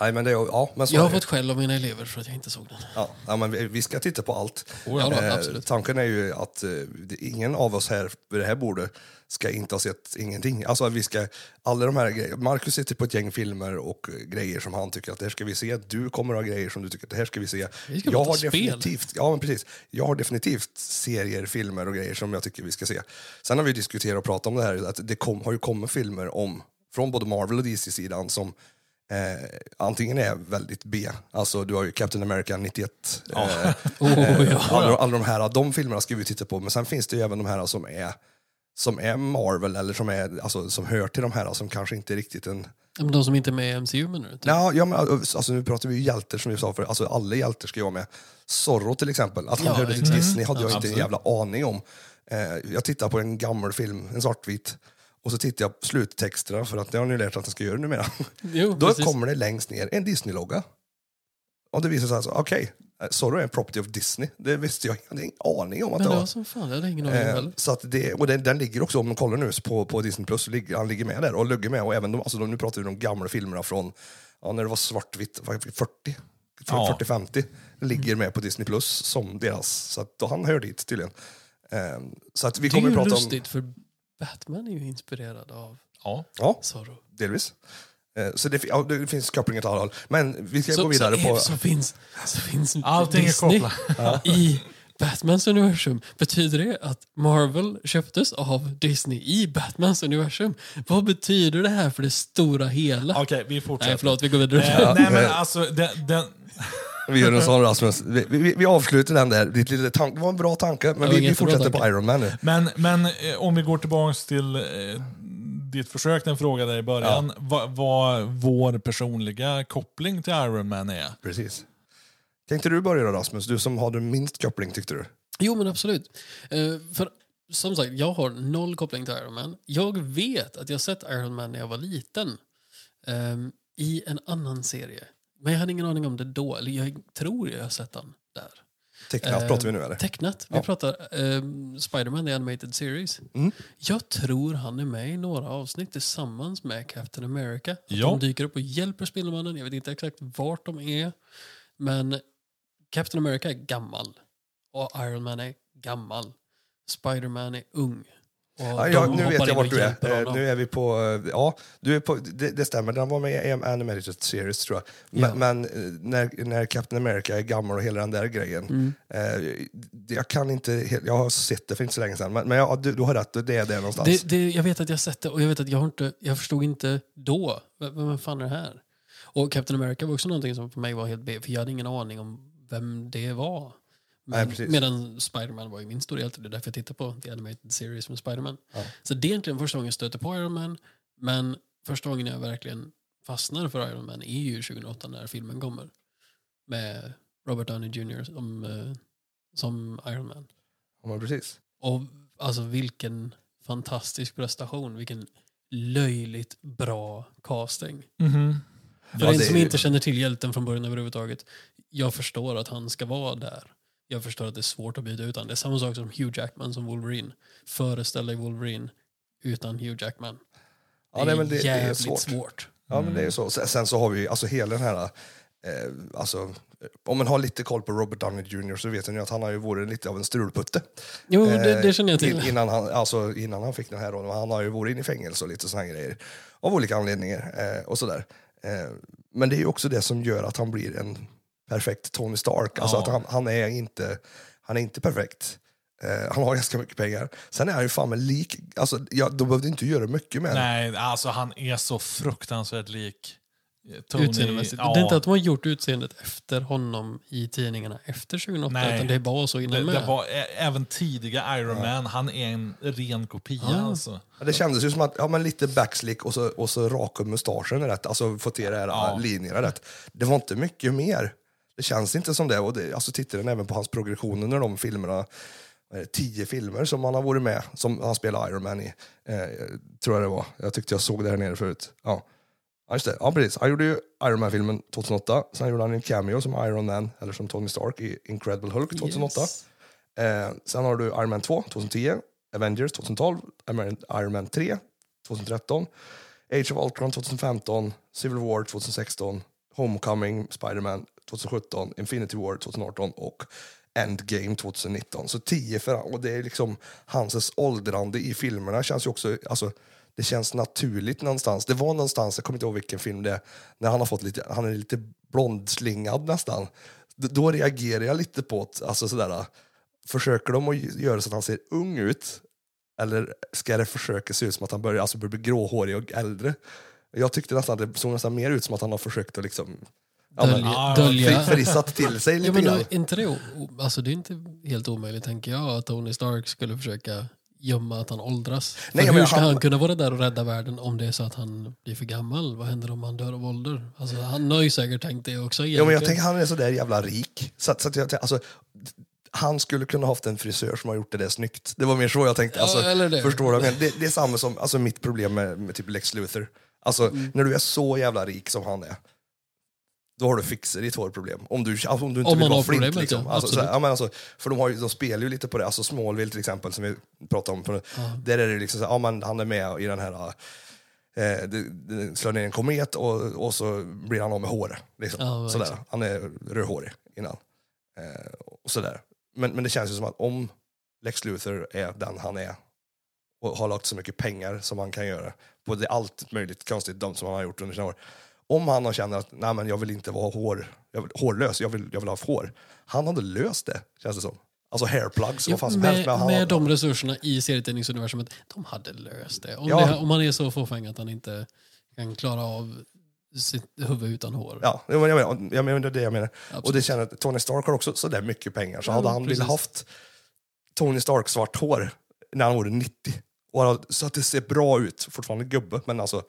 Speaker 1: Nej, men det ja, men så
Speaker 3: Jag har fått skäll av mina elever för att jag inte såg den.
Speaker 1: Ja, ja, men vi, ska titta på allt.
Speaker 3: Ja, då,
Speaker 1: Eh, tanken är ju att eh, ingen av oss här vid det här bordet ska inte ha sett ingenting. Alltså vi ska, alla de här grejerna. Marcus sitter på ett gäng filmer och grejer som han tycker att det här ska vi se. Du kommer att ha grejer som du tycker att det här ska vi se.
Speaker 3: Vi ska
Speaker 1: jag har
Speaker 3: spel.
Speaker 1: definitivt, ja men precis. Jag har definitivt serier, filmer och grejer som jag tycker vi ska se. Sen har vi diskuterat och pratat om det här att det kom, har ju kommit filmer om från både Marvel och DC-sidan som Eh, antingen är väldigt B, alltså du har ju Captain America 91, eh,
Speaker 3: Oh, ja.
Speaker 1: alla, alla de här, de filmerna ska vi titta på, men sen finns det ju även de här som är som är Marvel eller som, är, alltså, som hör till de här som kanske inte är riktigt en...
Speaker 3: Men de som inte är med i MCU menar du? Typ.
Speaker 1: Ja, ja, men, alltså, nu pratar vi ju hjältar som vi sa för alltså, alla hjältar ska ju vara med. Zorro till exempel, att han
Speaker 3: Ja,
Speaker 1: hörde till. Disney hade jag inte en
Speaker 2: Absolut.
Speaker 1: jävla aning om. Eh, jag tittar på en gammal film, en svartvit, och så tittar jag på sluttexterna för att det har ni lärt att jag ska göra numera.
Speaker 3: Jo,
Speaker 1: Då
Speaker 3: precis.
Speaker 1: kommer det längst ner en Disney-logga. Och det visar sig alltså, okej, okay, Zorro är en property of Disney. Det visste jag, jag hade ingen aning om att
Speaker 3: Men
Speaker 1: det
Speaker 3: det
Speaker 1: var.
Speaker 3: som fan, jag hade ingen aning om
Speaker 1: Eh, så att det, och den, den ligger också, om man kollar nu på, på Disney Plus, ligger, han ligger med där och ligger med. Och även de, alltså de, nu pratar vi om de gamla filmerna från ja, när det var svartvitt, vad- 40,
Speaker 2: Ja.
Speaker 1: 40-50, ligger med på Disney Plus som deras. Så att då han hör dit tydligen. Eh, så att vi
Speaker 3: Det är
Speaker 1: kommer
Speaker 3: ju
Speaker 1: att prata
Speaker 3: lustigt för Batman är ju inspirerad av
Speaker 2: Ja.
Speaker 1: Ja,
Speaker 3: Zorro.
Speaker 1: delvis. Eh, så det, ja, det finns kopplingar till alla håll. Men vi ska
Speaker 3: Så,
Speaker 1: gå vidare
Speaker 3: så,
Speaker 1: på...
Speaker 3: så finns, så finns
Speaker 2: Allting är
Speaker 3: Disney
Speaker 2: kopplat.
Speaker 3: i Batmans universum. Betyder det att Marvel köptes av Disney i Batmans universum? Vad betyder det här för det stora hela?
Speaker 2: Okej, vi fortsätter.
Speaker 3: Nej, förlåt, vi går vidare.
Speaker 2: Eh, nej, men alltså, den, den,
Speaker 1: Vi gör en sån Rasmus. Vi, vi, vi avslutar den där. Ditt lilla tank, det var en bra tanke, men vi, vi fortsätter på Iron Man nu.
Speaker 2: men men eh, om vi går tillbaka till eh, ditt försök, den fråga där i början. Vad, vad vår personliga koppling till Iron Man är.
Speaker 1: Precis. Tänkte du börja då Rasmus? Du som hade minst koppling tyckte du?
Speaker 3: Jo, men absolut. Eh, för som sagt, jag har noll koppling till Iron Man. Jag vet att jag sett Iron Man när jag var liten. ehm, I en annan serie. Men jag hade ingen aning om det då. Eller jag tror jag har sett den där.
Speaker 1: Tecknat
Speaker 3: Eh,
Speaker 1: pratar vi nu eller?
Speaker 3: Tecknat. Vi
Speaker 1: Ja.
Speaker 3: pratar um, Spider-Man, the animated series.
Speaker 1: Mm.
Speaker 3: Jag tror han är med i några avsnitt tillsammans med Captain America. Att
Speaker 2: Ja.
Speaker 3: De dyker upp och hjälper Spindelmannen. Jag vet inte exakt vart de är. Men Captain America är gammal. Och Iron Man är gammal. Spider-Man är ung.
Speaker 1: Ja, ja,
Speaker 3: de
Speaker 1: nu vet jag vart du är. Eh. Nu är vi på... eh, Ja, du är på det, det stämmer. Den var med i animated series, tror jag. Men,
Speaker 3: Ja.
Speaker 1: men eh, när, när Captain America är gammal och hela den där grejen.
Speaker 3: Mm.
Speaker 1: Eh, jag kan inte... Jag har sett det för inte så länge sedan. Men, men ja, du, du har rätt, det är det någonstans.
Speaker 3: Det, det, jag vet att jag sett det och jag vet att jag, har inte, jag förstod inte då. V- Vem fan är det här? Och Captain America var också någonting som för mig var helt B, för jag hade ingen aning om vem det var.
Speaker 1: Nej,
Speaker 3: Men,
Speaker 1: precis.
Speaker 3: medan Spider-Man var ju min stora hjälte, det är därför jag tittar på The Animated Series med Spider-Man.
Speaker 1: Ja.
Speaker 3: Så det är egentligen första gången jag stöter på Iron Man, men första gången jag verkligen fastnar för Iron Man är ju 2008 när filmen kommer. Med Robert Downey Jr. som, eh, som Iron Man.
Speaker 1: Ja, precis.
Speaker 3: Och alltså vilken fantastisk prestation, vilken löjligt bra casting.
Speaker 2: Mhm.
Speaker 3: För
Speaker 1: Ja,
Speaker 3: en
Speaker 1: det
Speaker 3: som inte känner till hjälten från början överhuvudtaget, jag förstår att han ska vara där. Jag förstår att det är svårt att byta ut honom. Det är samma sak som Hugh Jackman som Wolverine. Föreställ dig Wolverine utan Hugh Jackman. Det
Speaker 1: Ja,
Speaker 3: är
Speaker 1: nej, men det, det är
Speaker 3: jävligt
Speaker 1: svårt.
Speaker 3: svårt.
Speaker 1: Ja, men det är ju så. Sen, så har vi ju alltså hela den här... Eh, alltså, eh, om man har lite koll på Robert Downey Jr så vet ni att han har ju varit lite av en strulputte.
Speaker 3: Jo, det,
Speaker 1: Eh,
Speaker 3: det känner jag till.
Speaker 1: in- Innan han, alltså, innan han fick den här rollen. Han har ju varit inne i fängelse och lite såna grejer. Av olika anledningar. Eh, och sådär. Eh, men det är ju också det som gör att han blir en perfekt Tony Stark. Alltså
Speaker 2: Ja.
Speaker 1: att han, han, är inte, han är inte perfekt. Eh, han har ganska mycket pengar. Sen är han ju fan med lik. Alltså, ja, de behövde inte göra mycket med det.
Speaker 2: Nej, alltså han är så fruktansvärt lik eh, Tony.
Speaker 3: Utseendemässigt.
Speaker 2: Ja.
Speaker 3: Det är inte att de har gjort utseendet efter honom i tidningarna efter 2008,
Speaker 2: Nej.
Speaker 3: utan det var så innan
Speaker 2: det,
Speaker 3: med.
Speaker 2: det var även tidiga Iron Man, han är en ren kopia
Speaker 3: Ja.
Speaker 2: alltså.
Speaker 1: Ja, Det kändes ju som att, ja men lite backslick och så, och så raka mustaschen är rätt, alltså få till de här
Speaker 2: Ja.
Speaker 1: linjerna rätt. Det var inte mycket mer. Det känns inte som det. Och det alltså tittar den även på hans progression under de filmerna, tio filmer som han har varit med, som han spelar Iron Man i, eh, tror jag det var. Jag tyckte jag såg det här nere förut. Ja. Ja, just det. Ja, precis. Han gjorde ju Iron Man-filmen 2008, sen gjorde han en cameo som Iron Man, eller som Tony Stark i Incredible Hulk 2008.
Speaker 3: Yes.
Speaker 1: Eh, sen har du Iron Man 2 2010, Avengers 2012, Iron Iron Man 3 2013, Age of Ultron 2015, Civil War 2016, Homecoming, Spider-Man 2017, Infinity War 2018 och Endgame 2019. Så 10 för och det är liksom hans åldrande i filmerna känns ju också, alltså det känns naturligt någonstans. Det var någonstans, jag kommer inte ihåg vilken film det är, när han har fått lite, han är lite blondslingad nästan. Då reagerar jag lite på att, alltså sådär, försöker de att göra så att han ser ung ut? Eller ska det försöka se ut som att han börjar, alltså börjar bli gråhårig och äldre? Jag tyckte nästan att det såg nästan mer ut som att han har försökt att liksom
Speaker 3: Dölja,
Speaker 2: ja,
Speaker 3: dölja.
Speaker 1: fri- frissat till sig
Speaker 3: Ja,
Speaker 1: lite
Speaker 3: men
Speaker 1: grann.
Speaker 3: inte det, alltså det är inte helt omöjligt, tänker jag, att Tony Stark skulle försöka gömma att han åldras.
Speaker 1: Nej, men
Speaker 3: hur ska
Speaker 1: han-
Speaker 3: han... kunna vara där och rädda världen om det är så att han blir för gammal? Vad händer om han dör av ålder? Alltså, han har ju säkert tänkt det också.
Speaker 1: Ja, men jag
Speaker 3: egentligen.
Speaker 1: tänker han är så där jävla rik. Så, att- så att jag, alltså, han skulle kunna haft en frisör som har gjort det där snyggt. Det var mer så jag tänkte.
Speaker 3: Ja,
Speaker 1: Alltså,
Speaker 3: det.
Speaker 1: Förstår du? menar? Det, det är samma som alltså, mitt problem med, med typ Lex Luthor. Alltså,
Speaker 3: Mm.
Speaker 1: när du är så jävla rik som han är, då har du fixat ditt hårproblem. Om du, alltså, om du inte
Speaker 3: Om
Speaker 1: vill
Speaker 3: man
Speaker 1: vara flint. Liksom.
Speaker 3: ja,
Speaker 1: Alltså, så,
Speaker 3: absolut.
Speaker 1: ja, men alltså, för de, har de spelar ju lite på det. Alltså Smallville till exempel, som vi pratade om. För, Där är det liksom så, ja, men han är med i den här... Eh, det, det slår ner en komet och, och så blir han av med håret. Liksom.
Speaker 3: Ja,
Speaker 1: sådär.
Speaker 3: exakt.
Speaker 1: Han är rödhårig innan. Eh, och sådär. Men, men det känns ju som att om Lex Luthor är den han är och har lagt så mycket pengar som han kan göra på det allt möjligt konstigt dumt som han har gjort under sina år. Om han har känner att nej, men jag vill inte vara hår, jag vill, hårlös, jag vill, jag vill ha hår. Han hade löst det, känns det som. Alltså hairplugs,
Speaker 3: Ja,
Speaker 1: vad fan
Speaker 3: med,
Speaker 1: helst. Han
Speaker 3: med
Speaker 1: hade-
Speaker 3: de resurserna i serietidningsuniversumet, de hade löst det. Om,
Speaker 1: Ja.
Speaker 3: det, om man är så fåfäng att han inte kan klara av sitt huvud utan hår.
Speaker 1: Ja, jag menar, jag menar, det är det jag menar. Och det
Speaker 3: Absolut.
Speaker 1: känner att Tony Stark har också sådär mycket pengar. Så
Speaker 3: Ja,
Speaker 1: hade han
Speaker 3: precis.
Speaker 1: velat haft Tony Stark svart hår när han var 90 och han- så att det ser bra ut, fortfarande gubbe, men alltså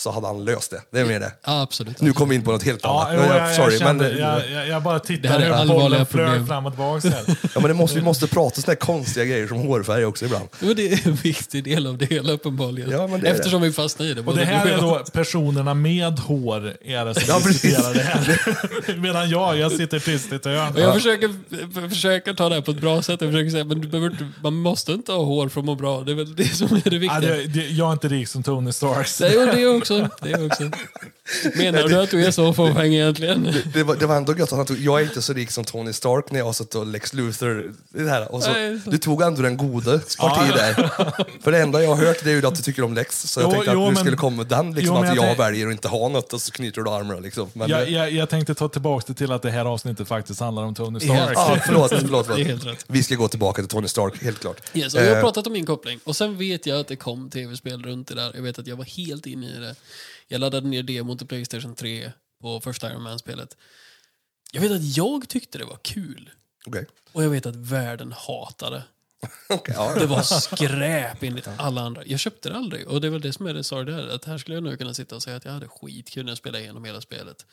Speaker 1: så hade han löst det. Det är mer det.
Speaker 3: Ja, absolut.
Speaker 1: Nu kom vi in på något helt
Speaker 2: Ja,
Speaker 1: annat.
Speaker 2: jo,
Speaker 1: Jag-
Speaker 2: jag, jag,
Speaker 1: sorry,
Speaker 2: kände,
Speaker 1: men,
Speaker 2: jag, jag, jag bara
Speaker 3: Det
Speaker 2: tittade
Speaker 3: allvarliga
Speaker 2: bollen flög fram och tillbaka.
Speaker 1: ja, men det måste, vi måste prata sådana här konstiga grejer som hårfärg också ibland.
Speaker 3: Jo, det är en viktig del av det hela uppenbarligen.
Speaker 1: Ja, men det
Speaker 3: Eftersom vi fastnar i det.
Speaker 2: Och det här är då personerna med hår är det som
Speaker 1: Ja, precis.
Speaker 2: diskuterar det här. Medan jag, jag sitter tyst i ett hörn.
Speaker 3: Jag försöker, försöker ta det här på ett bra sätt. Jag försöker säga men du behöver inte, man måste inte ha hår för att må bra. Det är väl det som är det
Speaker 2: Ja,
Speaker 3: viktiga.
Speaker 2: det, det, jag är inte rik som Tony Stark. så-
Speaker 3: Det är det också. Det är också. Menar du att du är så fåfäng egentligen?
Speaker 1: Det var, det var ändå gött att han tog, jag är inte så rik som Tony Stark när jag har suttit och Lex Luthor. Det här, och så,
Speaker 3: Nej, så-
Speaker 1: du tog ändå den gode parti där. För det enda jag har hört det är ju att du tycker om Lex. Så jag
Speaker 2: Jo,
Speaker 1: tänkte att
Speaker 2: jo,
Speaker 1: du
Speaker 2: men-
Speaker 1: skulle komma den, liksom,
Speaker 2: jo,
Speaker 1: att
Speaker 2: jag
Speaker 1: jag, väljer att inte ha något och så knyter du armarna. Liksom. Men,
Speaker 2: Jag, jag, jag tänkte ta tillbaka det till att det här avsnittet faktiskt handlar om Tony
Speaker 3: Helt-
Speaker 2: Stark.
Speaker 1: ja, förlåt, förlåt,
Speaker 3: Det
Speaker 1: förlåt.
Speaker 3: helt rätt.
Speaker 1: Vi ska gå tillbaka till Tony Stark, helt klart.
Speaker 3: Yes, jag har
Speaker 1: Eh,
Speaker 3: pratat om min koppling. Och sen vet jag att det kom tv-spel runt det där. Jag vet att jag var helt inne i det. Jag laddade ner demon till Playstation 3 på första Iron Man-spelet. Jag vet att jag tyckte det var kul.
Speaker 1: Okej.
Speaker 3: Och jag vet att världen hatade.
Speaker 1: Okej, ja.
Speaker 3: Det var skräp enligt alla andra. Jag köpte det aldrig. Och det är väl det som är det sorgliga. Att här skulle jag nu kunna sitta och säga att jag hade skitkul när jag spelade igenom hela spelet.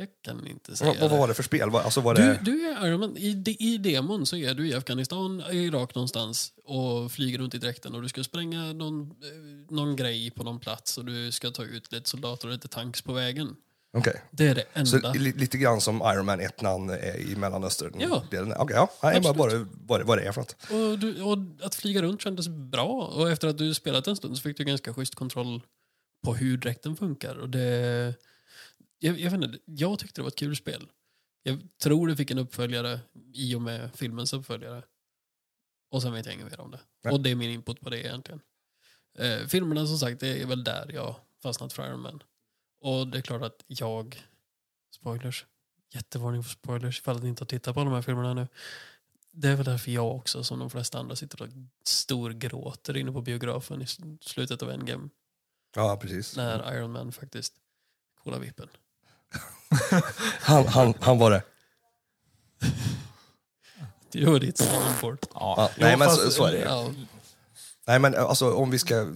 Speaker 3: Jag kan inte säga
Speaker 1: Vad, vad var det för spel? Alltså, var
Speaker 3: Du,
Speaker 1: det...
Speaker 3: du är Iron Man. I, de- I demon så är du i Afghanistan, i Irak någonstans och flyger runt i dräkten och du ska spränga någon, eh, någon grej på någon plats och du ska ta ut lite soldater och lite tanks på vägen.
Speaker 1: Okej.
Speaker 3: Det är det
Speaker 1: Så
Speaker 3: enda.
Speaker 1: li, lite grann som Iron Man 1 när han är i Mellanöstern.
Speaker 3: Ja.
Speaker 1: Okej, ja. Nej, bara, bara det- vad det är för något.
Speaker 3: Och, du, och att flyga runt kändes bra. Och efter att du spelat en stund så fick du ganska schysst kontroll på hur dräkten funkar. Och det, jag, jag, vet inte, jag tyckte det var ett kul spel. Jag tror det fick en uppföljare i och med filmens uppföljare. Och sen vet jag inget mer om det.
Speaker 1: Nej.
Speaker 3: Och det är min input på det egentligen. Eh, filmerna som sagt, det är väl där jag fastnat för Iron Man. Och det är klart att jag, spoilers, jättevarning för spoilers ifall ni inte har tittat på alla de här filmerna nu. Det är väl därför jag också, som de flesta andra, sitter och storgråter inne på biografen i slutet av Endgame.
Speaker 1: Ja, precis.
Speaker 3: När Iron Man faktiskt kolar vippen.
Speaker 1: Han, han, han var det.
Speaker 3: Det var ditt soundboard.
Speaker 1: Ja, nej, men så, så är det ju.
Speaker 3: Ja,
Speaker 1: Nej, men alltså om vi ska...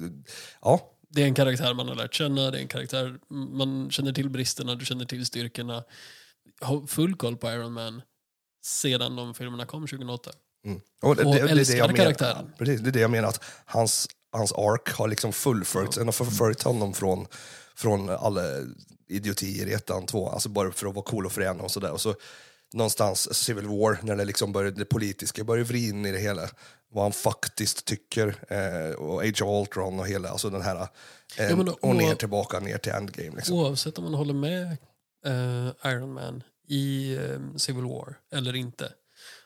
Speaker 1: Ja,
Speaker 3: det är en karaktär man har lärt känna, det är en karaktär man känner till bristerna, du känner till styrkorna. Har full koll på Iron Man sedan de filmerna kom 2008.
Speaker 1: Mm. Och det,
Speaker 3: Och
Speaker 1: det, det, är det jag menar.
Speaker 3: karaktären.
Speaker 1: Precis, det är det jag menar. Att hans, hans ark har liksom fullföljts. Den har förföljt honom från, från alla idiotier i ettan, två. Alltså bara för att vara cool och frän och sådär. Och så någonstans Civil War, när det liksom börjar, det politiska börjar vrida in i det hela. Vad han faktiskt tycker. Eh, och Age of Ultron och hela, alltså den här... Eh,
Speaker 3: Ja, men
Speaker 1: och ner tillbaka, ner till Endgame. Liksom.
Speaker 3: Oavsett om man håller med eh, Iron Man i eh, Civil War eller inte.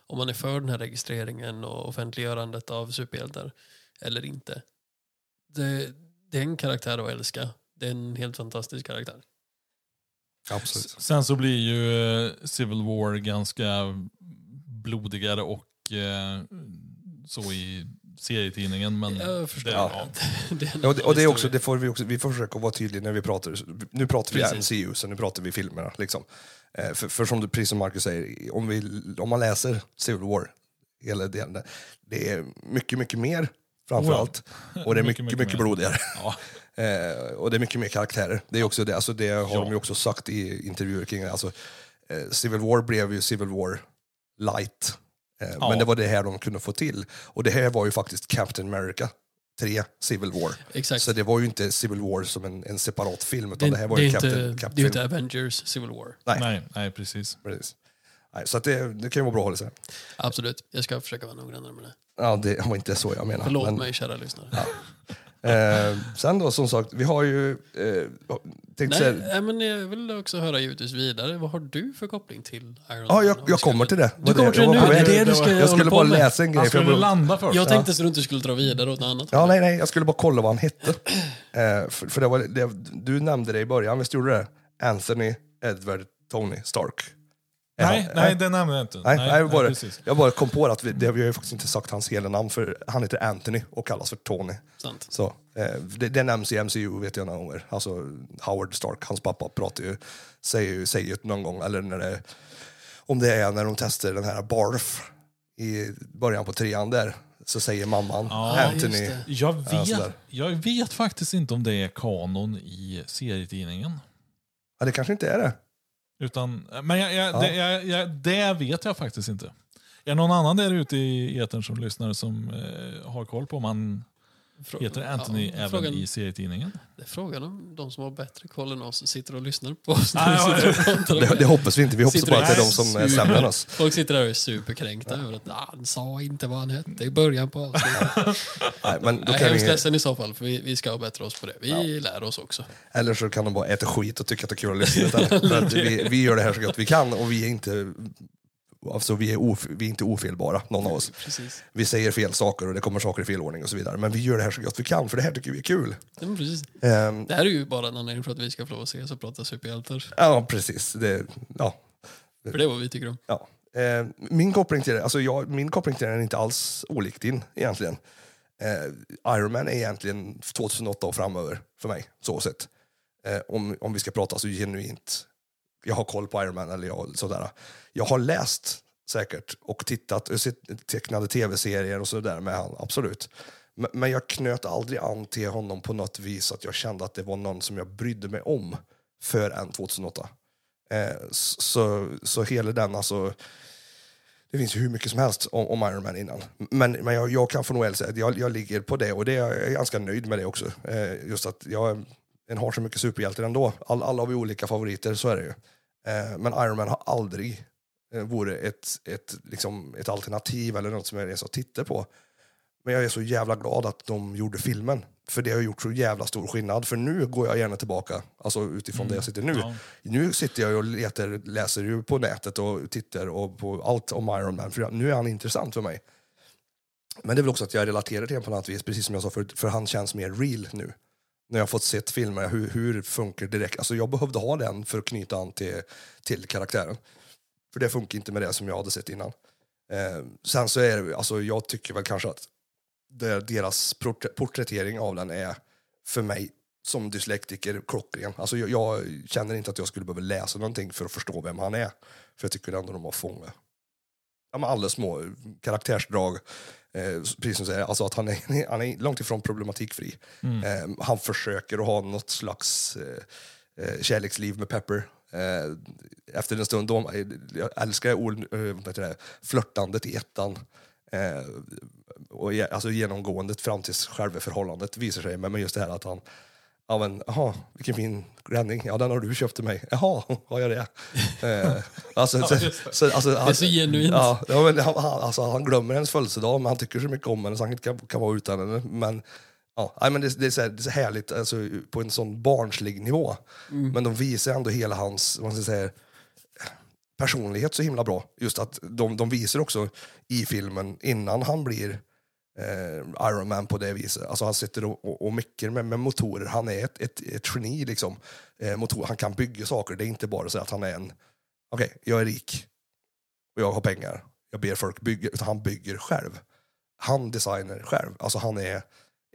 Speaker 3: Om man är för den här registreringen och offentliggörandet av superhjältar eller inte. Det, det är en karaktär att älska. Det är en helt fantastisk karaktär.
Speaker 1: Absolut.
Speaker 2: Sen så blir ju eh, Civil War ganska blodigare och eh, så i serietidningen. Men
Speaker 3: Jag förstår.
Speaker 2: det, ja.
Speaker 3: det
Speaker 1: och det, och det är också, det får vi, också, vi får försöka vara tydliga när vi pratar. Nu pratar vi
Speaker 3: Precis.
Speaker 1: MCU, så nu pratar vi filmerna. Liksom. Eh, för, för som du, precis som Marcus säger, om, vi, om man läser Civil War, hela det, det är mycket, mycket mer framför
Speaker 2: Oh
Speaker 1: allt. Och det är mycket,
Speaker 2: Mycket,
Speaker 1: mycket,
Speaker 2: mycket
Speaker 1: blodigare.
Speaker 2: Ja.
Speaker 1: Eh, och det är mycket mer karaktärer. Det, är också det, alltså det har
Speaker 2: Ja.
Speaker 1: de ju också sagt i intervjuer kring det. Alltså, eh, Civil War blev ju Civil War light. Eh,
Speaker 2: Ja.
Speaker 1: Men det var det här de kunde få till. Och det här var ju faktiskt Captain America 3, Civil War.
Speaker 3: Exakt.
Speaker 1: Så det var ju inte Civil War som en, en separat film,
Speaker 3: det,
Speaker 1: utan det, här var
Speaker 3: det, är
Speaker 1: ju
Speaker 3: inte,
Speaker 1: Captain,
Speaker 3: det är ju
Speaker 1: Captain
Speaker 3: inte Avengers Civil War.
Speaker 1: Nej,
Speaker 2: Nej, nej, precis.
Speaker 1: precis. Nej, så att det, det kan ju vara bra att hålla sig.
Speaker 3: Absolut. Jag ska försöka vara noggrannare med det.
Speaker 1: Ja, det var inte så jag menar.
Speaker 3: Förlåt
Speaker 1: men,
Speaker 3: mig kära lyssnare.
Speaker 1: Eh, sen då, som sagt, vi har ju... Eh, tänkte
Speaker 3: Nej,
Speaker 1: säga,
Speaker 3: nej, men jag vill också höra givetvis vidare. Vad har du för koppling till Iron
Speaker 1: ja,
Speaker 3: Man?
Speaker 1: jag, jag kommer till det.
Speaker 3: Du kommer till
Speaker 1: jag
Speaker 3: det nu?
Speaker 1: på
Speaker 3: Det
Speaker 1: väg.
Speaker 3: är det du ska
Speaker 1: Jag skulle bara
Speaker 3: med.
Speaker 1: läsa en grej.
Speaker 2: Han
Speaker 1: för jag
Speaker 2: skulle
Speaker 1: bara-
Speaker 2: landa först.
Speaker 3: Jag tänkte så du inte skulle dra vidare åt något annat.
Speaker 1: Ja, nej, nej, jag skulle bara kolla vad han hette. Eh, för för det var, det, du nämnde det i början, visst gjorde du det? Anthony Edward Tony Stark.
Speaker 2: Nej, nej, det nämnde jag inte.
Speaker 1: Nej, nej, bara,
Speaker 2: precis.
Speaker 1: jag bara kom på att vi, det, vi har ju faktiskt inte sagt hans hela namn, för han heter Anthony och kallas för Tony.
Speaker 3: Sant.
Speaker 1: Så, eh, det, det nämns i MCU vet jag några gånger. Alltså Howard Stark, hans pappa, pratar ju, säger ju säger ju någon gång, eller när det, om det är när de testar den här Barf i början på trean där, så säger mamman
Speaker 2: Ja,
Speaker 1: Anthony.
Speaker 2: Jag
Speaker 1: Ja,
Speaker 2: vet, jag vet faktiskt inte om det är kanon i serietidningen.
Speaker 1: Ja, det kanske inte är det.
Speaker 2: Utan, men jag, jag,
Speaker 1: Ja.
Speaker 2: det, jag, jag, det vet jag faktiskt inte. Är det någon annan där ute i etern som lyssnar som eh, har koll på om han
Speaker 3: Frå-
Speaker 2: heter Anthony
Speaker 3: ja,
Speaker 2: även
Speaker 3: frågan,
Speaker 2: i serietidningen?
Speaker 3: Det Frågan om de som har bättre koll än oss sitter och lyssnar på oss.
Speaker 2: Nej,
Speaker 3: pratar om
Speaker 1: Det, det hoppas vi inte. Vi hoppas
Speaker 3: Sitter
Speaker 1: bara att det är de som är sämre än oss.
Speaker 3: Folk sitter där och är superkränkta över att "Ah, han sa inte vad han hette i början på avsnittet.
Speaker 1: Nej, men då
Speaker 3: Jag är
Speaker 1: kan
Speaker 3: hemskt
Speaker 1: vi,
Speaker 3: ledsen i så fall, för vi, vi ska bättra oss på det. Vi lär oss också.
Speaker 1: eller så kan de bara äta skit och tycka att det är kul att lyssna. vi, vi gör det här så gott vi kan och vi är inte, alltså vi är, of, vi är inte ofelbara, någon av oss.
Speaker 3: Precis.
Speaker 1: Vi säger fel saker och det kommer saker i fel ordning och så vidare. Men vi gör det här så gott vi kan för det här tycker vi är kul.
Speaker 3: Ja, precis.
Speaker 1: Ehm,
Speaker 3: Det här är ju bara en anledning för att vi ska få lov att ses och prata superhjältar.
Speaker 1: ja, precis. Det, ja,
Speaker 3: För det är vad vi tycker om.
Speaker 1: Ja. Eh, min, koppling till det, alltså jag, min koppling till den är inte alls olik din egentligen. Eh, Iron Man är egentligen 2008 och framöver för mig, så sett. Eh, om, om vi ska prata så genuint. Jag har koll på Iron Man eller jag, sådär. Jag har läst säkert och tittat och sett tecknade tv-serier och sådär med han, absolut. Men, men jag knöt aldrig an till honom på något vis att jag kände att det var någon som jag brydde mig om förrän 2008. Eh, så, så hela den, alltså, det finns ju hur mycket som helst om, om Iron Man innan. Men, men jag, jag kan få nog ärligt säga att jag, jag ligger på det och det, jag är ganska nöjd med det också. Eh, just att jag en har så mycket superhjältar ändå. All, alla har vi olika favoriter, så är det ju. Eh, men Iron Man har aldrig eh, vore ett, ett, liksom, ett alternativ eller något som jag ens har tittat på. Men jag är så jävla glad att de gjorde filmen. För det har gjort så jävla stor skillnad. För nu går jag gärna tillbaka, alltså utifrån där jag sitter nu.
Speaker 2: Ja.
Speaker 1: Nu sitter jag och letar, läser ju på nätet och tittar och på allt om Iron Man. För nu är han intressant för mig. Men det är väl också att jag relaterar till honom på något vis, precis som jag sa förut, för han känns mer real nu. När jag fått sett filmer, hur, hur funkar direkt. Alltså jag behövde ha den för att knyta an till, till karaktären. För det funkar inte med det som jag hade sett innan. Eh, sen så är det, alltså jag tycker väl kanske att det, deras portr- porträttering av den är för mig som dyslektiker klockren. Alltså jag, jag känner inte att jag skulle behöva läsa någonting för att förstå vem han är. För jag tycker ändå de har fångat ja, alla små karaktärsdrag. Eh, precis som du säger, alltså att han är, han är långt ifrån problematikfri. Eh, han försöker att ha något slags eh, eh, kärleksliv med Pepper. Eh, efter en stund, de, jag älskar ord, det, flörtandet i ettan. Och alltså genomgåendet fram till själva förhållandet visar sig. Men just det här att han, ja men, jaha, vilken fin klänning. Ja, den har du köpt till mig. Jaha, har jag det? Eh, alltså, så, så, alltså,
Speaker 3: Det är så genuint.
Speaker 1: Ja, ja, men han, alltså, han glömmer hennes födelsedag, men han tycker så mycket om henne så han kan, kan vara utan henne. Men, ja, men det, det, är så här, det är så härligt alltså, på en sån barnslig nivå. Men de visar ändå hela hans man ska säga, personlighet så himla bra. Just att de, de visar också i filmen, innan han blir eh, Iron Man på det viset. Alltså han sitter och, och, och mickar med, med motorer. Han är ett, ett, ett geni liksom. Eh, motor, han kan bygga saker. Det är inte bara så att han är en, okej, jag är rik och jag har pengar. Jag ber folk bygga, utan han bygger själv. Han designar själv. Alltså han är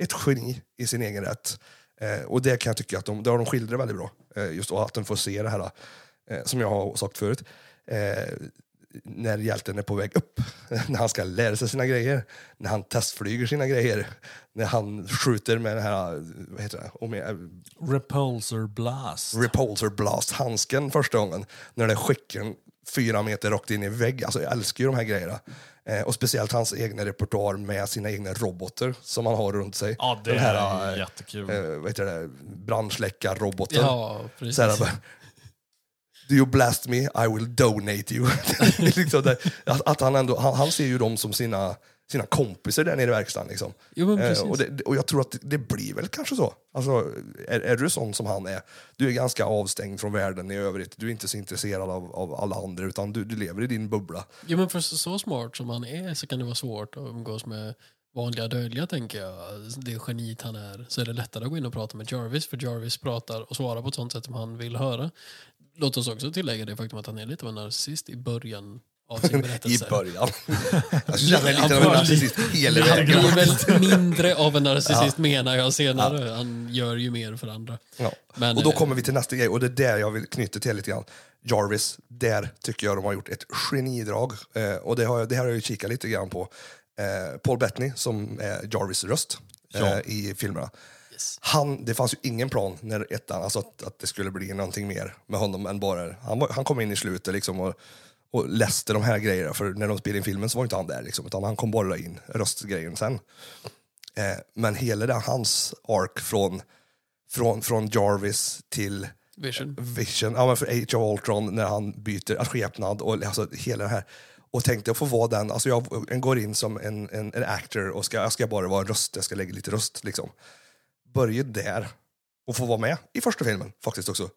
Speaker 1: ett geni i sin egen rätt. Eh, och det kan jag tycka att de, det har de skildrat väldigt bra. Eh, just att de får se det här, eh, som jag har sagt förut. Eh, när hjälten är på väg upp, när han ska lära sig sina grejer, när han testflyger sina grejer, när han skjuter med den här, vad heter det, Ome-
Speaker 2: Repulsor Blast.
Speaker 1: Repulsor Blast-handsken första gången. När det skickar en fyra meter rakt in i vägg. Alltså jag älskar ju de här grejerna. Eh, och speciellt hans egna repertoar med sina egna robotar som han har runt sig.
Speaker 2: Ja, det
Speaker 1: Den
Speaker 2: är
Speaker 1: eh,
Speaker 2: jättekul.
Speaker 1: Eh, vad heter det? Brandsläckarroboten.
Speaker 3: Ja, precis.
Speaker 1: Så här, Do you blast me, I will donate you. Liksom det, att, att han, ändå, han, han ser ju dem som sina, sina kompisar där nere i verkstaden. Liksom.
Speaker 3: Jo,
Speaker 1: Eh, och, det, och jag tror att det, det blir väl kanske så. Alltså, är, är du sån som han är, du är ganska avstängd från världen i övrigt. Du är inte så intresserad av, av alla andra, utan du, du lever i din bubbla.
Speaker 3: Jo, men för så, så smart som han är så kan det vara svårt att umgås med vanliga dödliga, tänker jag. Det geniet han är. Så är det lättare att gå in och prata med Jarvis, för Jarvis pratar och svarar på ett sånt sätt som han vill höra. Låt oss också tillägga det faktum att han är lite av en narcissist i början av sin
Speaker 1: I
Speaker 3: berättelse.
Speaker 1: början. jag känner
Speaker 3: Han
Speaker 1: lite av en narcissist hela
Speaker 3: Han
Speaker 1: vägen.
Speaker 3: blir väl mindre av en narcissist menar jag senare. Han gör ju mer för andra.
Speaker 1: Ja.
Speaker 3: Men,
Speaker 1: och då
Speaker 3: eh,
Speaker 1: kommer vi till nästa grej, och det är där jag vill knyta till lite grann. Jarvis, där tycker jag de har gjort ett genidrag. Eh, och det, har jag, det här har jag ju kikat lite grann på. Eh, Paul Bettany, som är Jarvis röst eh,
Speaker 2: Ja.
Speaker 1: i filmerna.
Speaker 3: Yes.
Speaker 1: Han, det fanns ju ingen plan när ettan, alltså att, att det skulle bli någonting mer med honom än bara... Han, var, han kom in i slutet liksom och, och läste de här grejerna, för när de spelade in filmen så var inte han där, liksom, utan han kom bara in röstgrejen sen. Eh, men hela den, hans ark från från, från Jarvis till
Speaker 3: Vision.
Speaker 1: Vision, ja men för Age of Ultron när han byter skepnad och alltså hela det här. Och tänkte att få vara den, alltså jag går in som en, en, en actor och ska, jag ska bara vara en röst, jag ska lägga lite röst liksom. Börja där och få vara med i första filmen faktiskt också,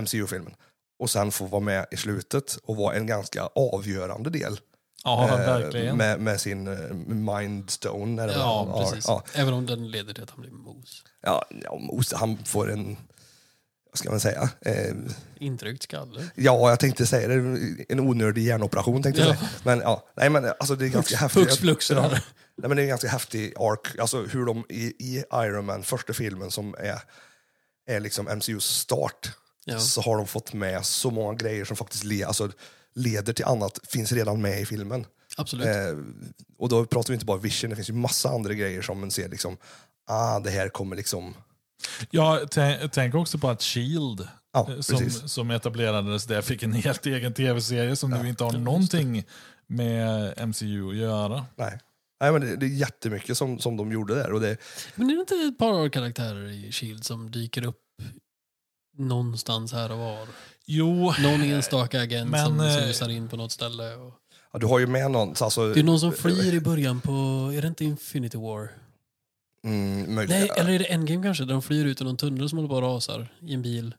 Speaker 1: MCU-filmen. Och sen få vara med i slutet och vara en ganska avgörande del
Speaker 2: Ja,
Speaker 1: eh,
Speaker 2: verkligen.
Speaker 1: med, med sin eh, Mindstone. Eller
Speaker 3: Ja, precis.
Speaker 1: Ja,
Speaker 3: Även om den leder till att han blir mos.
Speaker 1: ja, ja, Mos, han får en, vad ska man säga? Eh,
Speaker 3: Intryckt skalle.
Speaker 1: Ja, jag tänkte säga det. En onödig hjärnoperation tänkte jag
Speaker 3: Ja.
Speaker 1: säga. Men ja, nej men alltså det är ganska häftigt.
Speaker 3: Flux.
Speaker 1: Ja. Nej, men det är en ganska häftig ark. Alltså hur de i, i Iron Man, första filmen som är, är liksom MCUs start,
Speaker 3: Ja.
Speaker 1: så har de fått med så många grejer som faktiskt le, alltså, leder till annat, finns redan med i filmen.
Speaker 3: Absolut.
Speaker 1: Eh, och då pratar vi inte bara vision, det finns ju massa andra grejer som man ser liksom, ah det här kommer liksom,
Speaker 2: Ja, tän- tänk också på att Shield,
Speaker 1: Ja,
Speaker 2: eh, som,
Speaker 1: precis.
Speaker 2: som etablerades där, fick en helt egen tv-serie som nu inte har någonting med MCU att göra.
Speaker 1: nej. Nej men det, det är jättemycket som, som de gjorde där och det,
Speaker 3: Men är det inte ett par karaktärer i Shield som dyker upp någonstans här och var?
Speaker 2: Jo,
Speaker 3: Någon enstaka agent
Speaker 2: Men,
Speaker 3: som
Speaker 2: eh,
Speaker 3: susar in på något ställe. Och...
Speaker 1: ja, du har ju med någon, så alltså,
Speaker 3: Det är någon som flyr i början på, är det inte Infinity War?
Speaker 1: Mm, möjligt.
Speaker 3: Nej, eller är det Endgame kanske? Där de flyr ut i någon tunnel som håller på och rasar i en bil.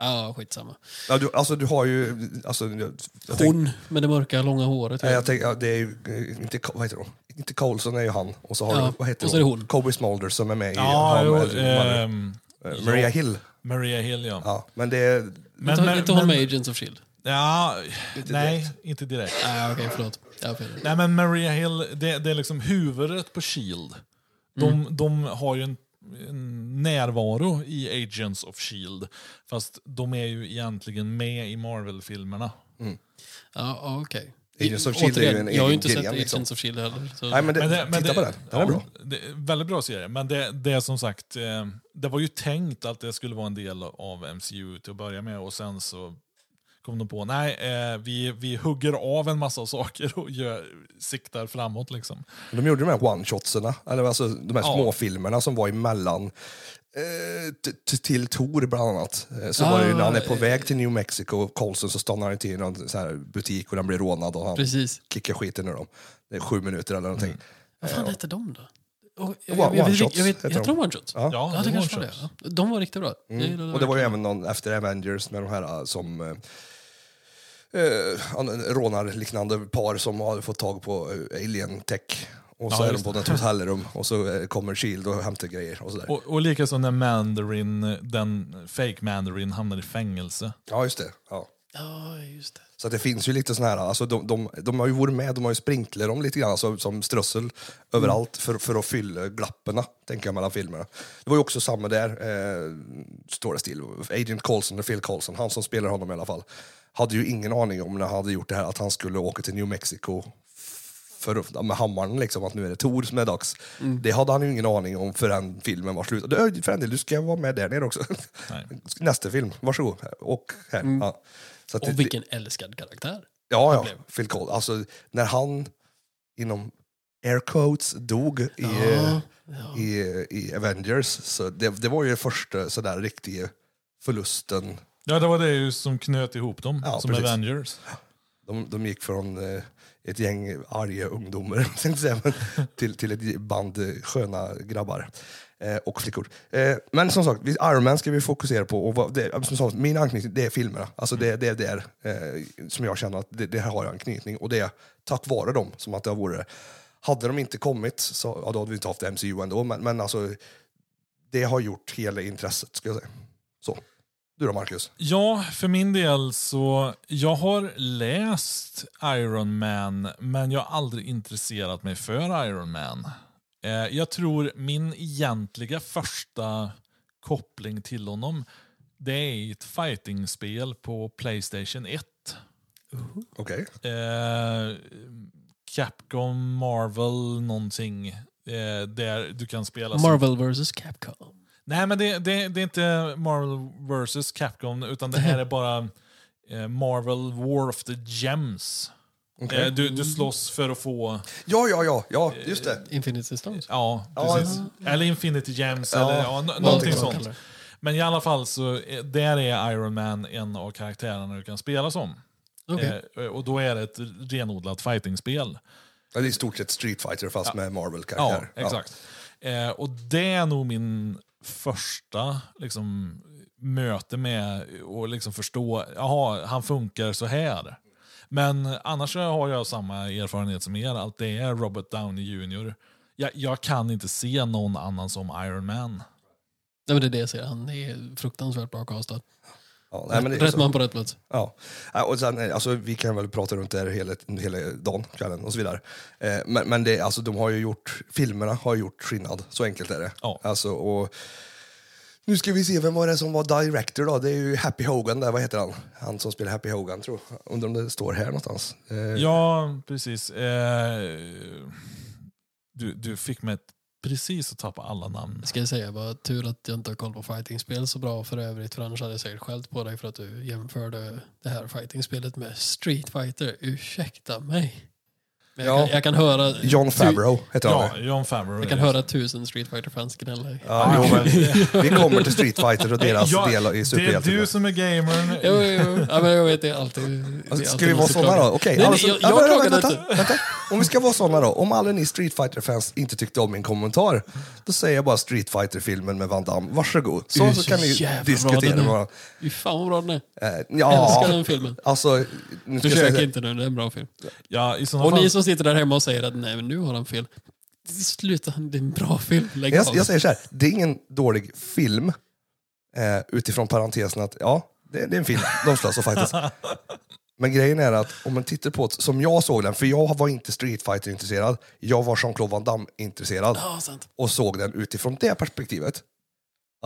Speaker 3: Ja, skitsamma.
Speaker 1: Ja, du, alltså du har ju... Alltså, jag, jag tänk,
Speaker 3: Hon med det mörka, långa håret.
Speaker 1: nej, jag tänk, ja, det är ju eh, inte, vad heter hon? Inte Coulson är ju han. Och så har
Speaker 3: Ja,
Speaker 1: du, vad heter
Speaker 3: och så det hon.
Speaker 1: Kobe Smolder som är med i...
Speaker 2: ja,
Speaker 1: han,
Speaker 2: jo,
Speaker 1: eh,
Speaker 2: ehm,
Speaker 1: eh, Maria
Speaker 2: ja.
Speaker 1: Hill.
Speaker 2: Maria Hill ja.
Speaker 1: Ja, men det är...
Speaker 2: Men,
Speaker 3: inte,
Speaker 2: men,
Speaker 3: inte hon
Speaker 2: men-
Speaker 3: med Agents of Shield?
Speaker 2: Ja,
Speaker 1: Inte
Speaker 2: nej,
Speaker 1: direkt.
Speaker 2: inte direkt.
Speaker 3: Nej, okej, förlåt. Fel.
Speaker 2: Nej men Maria Hill, det, det är liksom huvudet på Shield. De, de har ju en, en närvaro i Agents of Shield. Fast de är ju egentligen med i Marvel-filmerna.
Speaker 3: Ja, ja, okej.
Speaker 1: Agents of Shield är ju
Speaker 3: Återigen,
Speaker 1: en
Speaker 3: Jag har ju inte sett
Speaker 1: liksom.
Speaker 3: Agents of Shield heller. Så...
Speaker 1: Nej, men, det,
Speaker 2: Men det- men
Speaker 1: titta
Speaker 2: det-
Speaker 1: på den. Den är
Speaker 2: ja,
Speaker 1: bra.
Speaker 2: Det är en väldigt bra serie. Men det, det är som sagt, eh, det var ju tänkt att det skulle vara en del av MCU till att börja med och sen så kom de på, nej, eh, vi, vi hugger av en massa saker och gör, siktar framåt liksom.
Speaker 1: De gjorde de här one-shotserna, eller alltså de här
Speaker 2: Ja.
Speaker 1: småfilmerna som var emellan eh, till Tor bland annat. Eh, Så
Speaker 3: Ah,
Speaker 1: var det ju när han är på
Speaker 3: eh,
Speaker 1: väg till New Mexico, Colson, så stannar han till någon så här butik och den blir rånad och han
Speaker 3: Precis.
Speaker 1: kickar skiten ur dem. Det är sju minuter eller någonting.
Speaker 3: Vad fan hette de då? Och, jag,
Speaker 1: One-
Speaker 3: jag, jag,
Speaker 1: one-shots
Speaker 3: jag vet,
Speaker 1: de.
Speaker 3: de one-shots?
Speaker 1: Ja.
Speaker 2: Ja,
Speaker 3: det
Speaker 2: det
Speaker 3: kanske var
Speaker 2: var
Speaker 3: det. De var riktigt bra.
Speaker 1: Mm. Och det var ju även någon efter Avengers med de här uh, som uh, rånarliknande par som har fått tag på uh, alien tech. Och så
Speaker 2: Ja,
Speaker 1: är de på något hotellrum och så uh, kommer Shield och hämtar grejer och sådär.
Speaker 2: Och, och likaså när Mandarin, den fake Mandarin hamnar i fängelse.
Speaker 1: Ja, just det. Ja.
Speaker 3: Ja, just det.
Speaker 1: Så det finns ju lite såna här, alltså de, de, de har ju varit med, de har ju sprinklat dem lite grann alltså, som strössel överallt för, för att fylla glapperna, tänker jag, mellan filmerna. Det var ju också samma där, eh, står det still. Agent Coulson, Phil Coulson, han som spelar honom i alla fall, hade ju ingen aning om när han hade gjort det här att han skulle åka till New Mexico för, med hammaren, liksom, att nu är det Tor som är dags. Det hade han ju ingen aning om förrän filmen var slut. Du, För en del, du ska vara med där nere också.
Speaker 2: Nej.
Speaker 1: Nästa film, varsågod. Och här. Ja. Så att det-
Speaker 3: Och vilken älskad karaktär.
Speaker 1: Ja, ja. Phil Cole. Alltså, när han inom air quotes dog i,
Speaker 3: Ja,
Speaker 1: eh, i, i Avengers, så det, det var ju första sådär riktiga förlusten.
Speaker 2: Ja, det var det ju som knöt ihop dem,
Speaker 1: Ja,
Speaker 2: som
Speaker 1: precis.
Speaker 2: Avengers.
Speaker 1: De, de gick från eh, ett gäng arga ungdomar säga, till, till ett band eh, sköna grabbar. Eh, och flickor. Eh, men som sagt, Iron Man ska vi fokusera på. Och vad, det, som sagt, min anknytning det är filmerna. Alltså det, det är där eh, som jag känner att det, det här har jag anknytning. Och det är tack vare dem som att det har varit. Hade de inte kommit så ja, då hade vi inte haft MCU ändå. Men, men alltså, det har gjort hela intresset, ska jag säga. Så. Du då, Marcus?
Speaker 2: Ja, för min del så, jag har läst Iron Man, men jag har aldrig intresserat mig för Iron Man. Eh, jag tror min egentliga första koppling till honom, det är ett fightingspel på Playstation 1.
Speaker 1: Okej.
Speaker 2: Eh, Capcom, Marvel, någonting. Eh, där du kan spela som
Speaker 3: Marvel vs Capcom.
Speaker 2: Nej, men det, det, det är inte Marvel vs Capcom, utan det här är bara eh, Marvel War of the Gems.
Speaker 1: Okej.
Speaker 2: Eh, Du, du slåss för att få...
Speaker 1: Ja, ja, ja, ja, just det.
Speaker 3: Infinity Stones.
Speaker 2: Ja,
Speaker 1: Ja,
Speaker 2: precis. Eller Infinity Gems,
Speaker 1: Ja,
Speaker 2: eller ja,
Speaker 1: någonting
Speaker 2: någonting
Speaker 3: sånt.
Speaker 2: Men i alla fall så eh, där är Iron Man en av karaktärerna du kan spela som.
Speaker 3: Okej.
Speaker 2: Eh, och då är det ett renodlat fightingspel.
Speaker 1: Ja, Det är i stort sett Street Fighter fast med
Speaker 2: Ja,
Speaker 1: Marvel-karaktär.
Speaker 2: exakt. Eh, och det är nog min första liksom, möte med att liksom förstå, jaha, han funkar så här. Men annars har jag samma erfarenhet som er, att det är Robert Downey Jr. Jag, jag kan inte se någon annan som Iron Man.
Speaker 3: Nej, men det är det jag säger. Han är fruktansvärt bra castad.
Speaker 1: Ja, nej, men det är
Speaker 3: Rätt
Speaker 1: så-
Speaker 3: man på rätt plats.
Speaker 1: Ja, Ja, och sen, eh, alltså, vi kan väl prata runt det här hela, hela dagen, kvällen och så vidare. Eh, men men det, alltså, de har ju gjort, filmerna har gjort skillnad, så enkelt är det.
Speaker 2: Ja.
Speaker 1: Alltså, och, nu ska vi se, vem var det som var director då? Det är ju Happy Hogan där, vad heter han? Han som spelar Happy Hogan tror jag. Undrar om det står här någonstans. Eh,
Speaker 2: Ja, precis. Eh, du, du fick mig precis att tappa alla namn.
Speaker 3: Ska jag säga bara tur att jag inte har koll på fightingspel så bra för övrigt för annars hade jag säkert skällt på dig för att du jämförde det här fightingspelet med Street Fighter. Ursäkta mig. Men jag,
Speaker 1: Ja.
Speaker 3: kan, jag kan höra
Speaker 1: John Favreau heter han.
Speaker 2: Ja? John Favreau.
Speaker 3: Jag kan höra tusen Street Fighter-fans gnälla.
Speaker 1: Ja, jo, men, vi kommer till Street Fighter och deras
Speaker 2: Ja,
Speaker 1: del i
Speaker 2: det är du som är gamern.
Speaker 3: Jo, jo, jo. Ja, men jag vet, det är alltid... det är
Speaker 1: Alltså, ska
Speaker 3: alltid
Speaker 1: vi vara
Speaker 3: klagar.
Speaker 1: då? Okej,
Speaker 3: Nej,
Speaker 1: alltså,
Speaker 3: nej, jag,
Speaker 1: ja,
Speaker 3: jag
Speaker 1: vänta, vänta, vänta. Om vi ska vara såna då, om alla ni Street Fighter-fans inte tyckte om min kommentar, då säger jag bara Street Fighter-filmen med Van Damme. Varsågod. Så, så
Speaker 3: så
Speaker 1: kan ni diskutera med varandra.
Speaker 3: Fy fan vad bra den är.
Speaker 1: Eh, ja,
Speaker 3: älskar den filmen.
Speaker 1: alltså...
Speaker 3: Försök
Speaker 1: säga,
Speaker 3: inte nu, det är en bra film.
Speaker 2: Ja, i sådana
Speaker 3: Och
Speaker 2: fall,
Speaker 3: ni som sitter där hemma och säger att nej, men nu har han fel. Sluta, det är en bra film. Lägg
Speaker 1: jag,
Speaker 3: av.
Speaker 1: jag säger så här, det är ingen dålig film eh, utifrån parentesen att ja, det, det är en film, de slåss och fightas. Men grejen är att om man tittar på det som jag såg den, för jag var inte Street Fighter intresserad jag var Jean-Claude Van Damme intresserad
Speaker 3: Ja, sant.
Speaker 1: och såg den utifrån det perspektivet.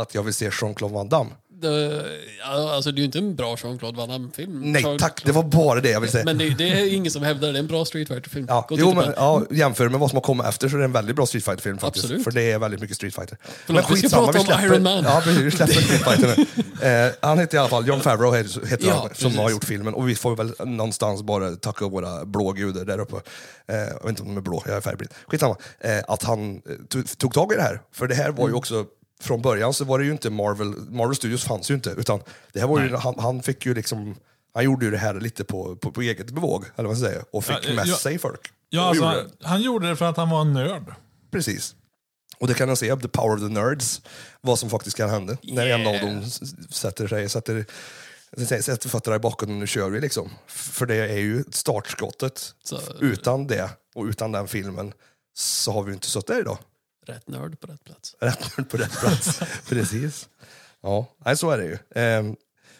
Speaker 1: Att jag vill se Jean-Claude Van Damme.
Speaker 3: Det, alltså, det är ju inte en bra Jean-Claude Van Damme-film.
Speaker 1: Nej
Speaker 3: Jean-
Speaker 1: tack, det var bara det jag ville säga.
Speaker 3: Men det, det är ingen som hävdar det. Är en bra Street Fighter-film.
Speaker 1: Ja,
Speaker 3: Gå
Speaker 1: jo, men, ja, jämför med vad som har kommit efter så är det en väldigt bra Street Fighter-film faktiskt.
Speaker 3: Absolut.
Speaker 1: För det är väldigt mycket Street Fighter.
Speaker 3: Förlåt, vi ska prata om Iron Man.
Speaker 1: Ja, vi släpper Street Fighter nu. Eh, han heter i alla fall, John Favreau heter, heter
Speaker 3: Ja,
Speaker 1: han, som
Speaker 3: precis.
Speaker 1: har gjort filmen. Och vi får väl någonstans bara tacka våra blå gudar där uppe. Eh, jag vet inte om de är blå, jag är färgblind. Skitsamma. Eh, att han eh, tog, tag i det här. För det här var
Speaker 3: Mm.
Speaker 1: ju också från början så var det ju inte Marvel, Marvel Studios fanns ju inte, utan det här var ju, han, han fick ju liksom, han gjorde ju det här lite på, på, på eget bevåg, eller vad man säger, och fick
Speaker 2: Ja, eh,
Speaker 1: med
Speaker 2: ja.
Speaker 1: sig folk.
Speaker 2: ja, alltså,
Speaker 1: gjorde
Speaker 2: han, han gjorde det för att han var en nörd.
Speaker 1: Precis. Och det kan man se, the power of the nerds, vad som faktiskt kan hända. När en av dem sätter sig, sätter, sätter fötterna i backen och nu kör vi liksom. För det är ju startskottet.
Speaker 3: Så-
Speaker 1: Utan det och utan den filmen så har vi inte suttit där idag.
Speaker 3: Rätt nörd på rätt plats.
Speaker 1: Rätt nörd på rätt plats. Precis. Ja, nej, så är det ju. Ehm,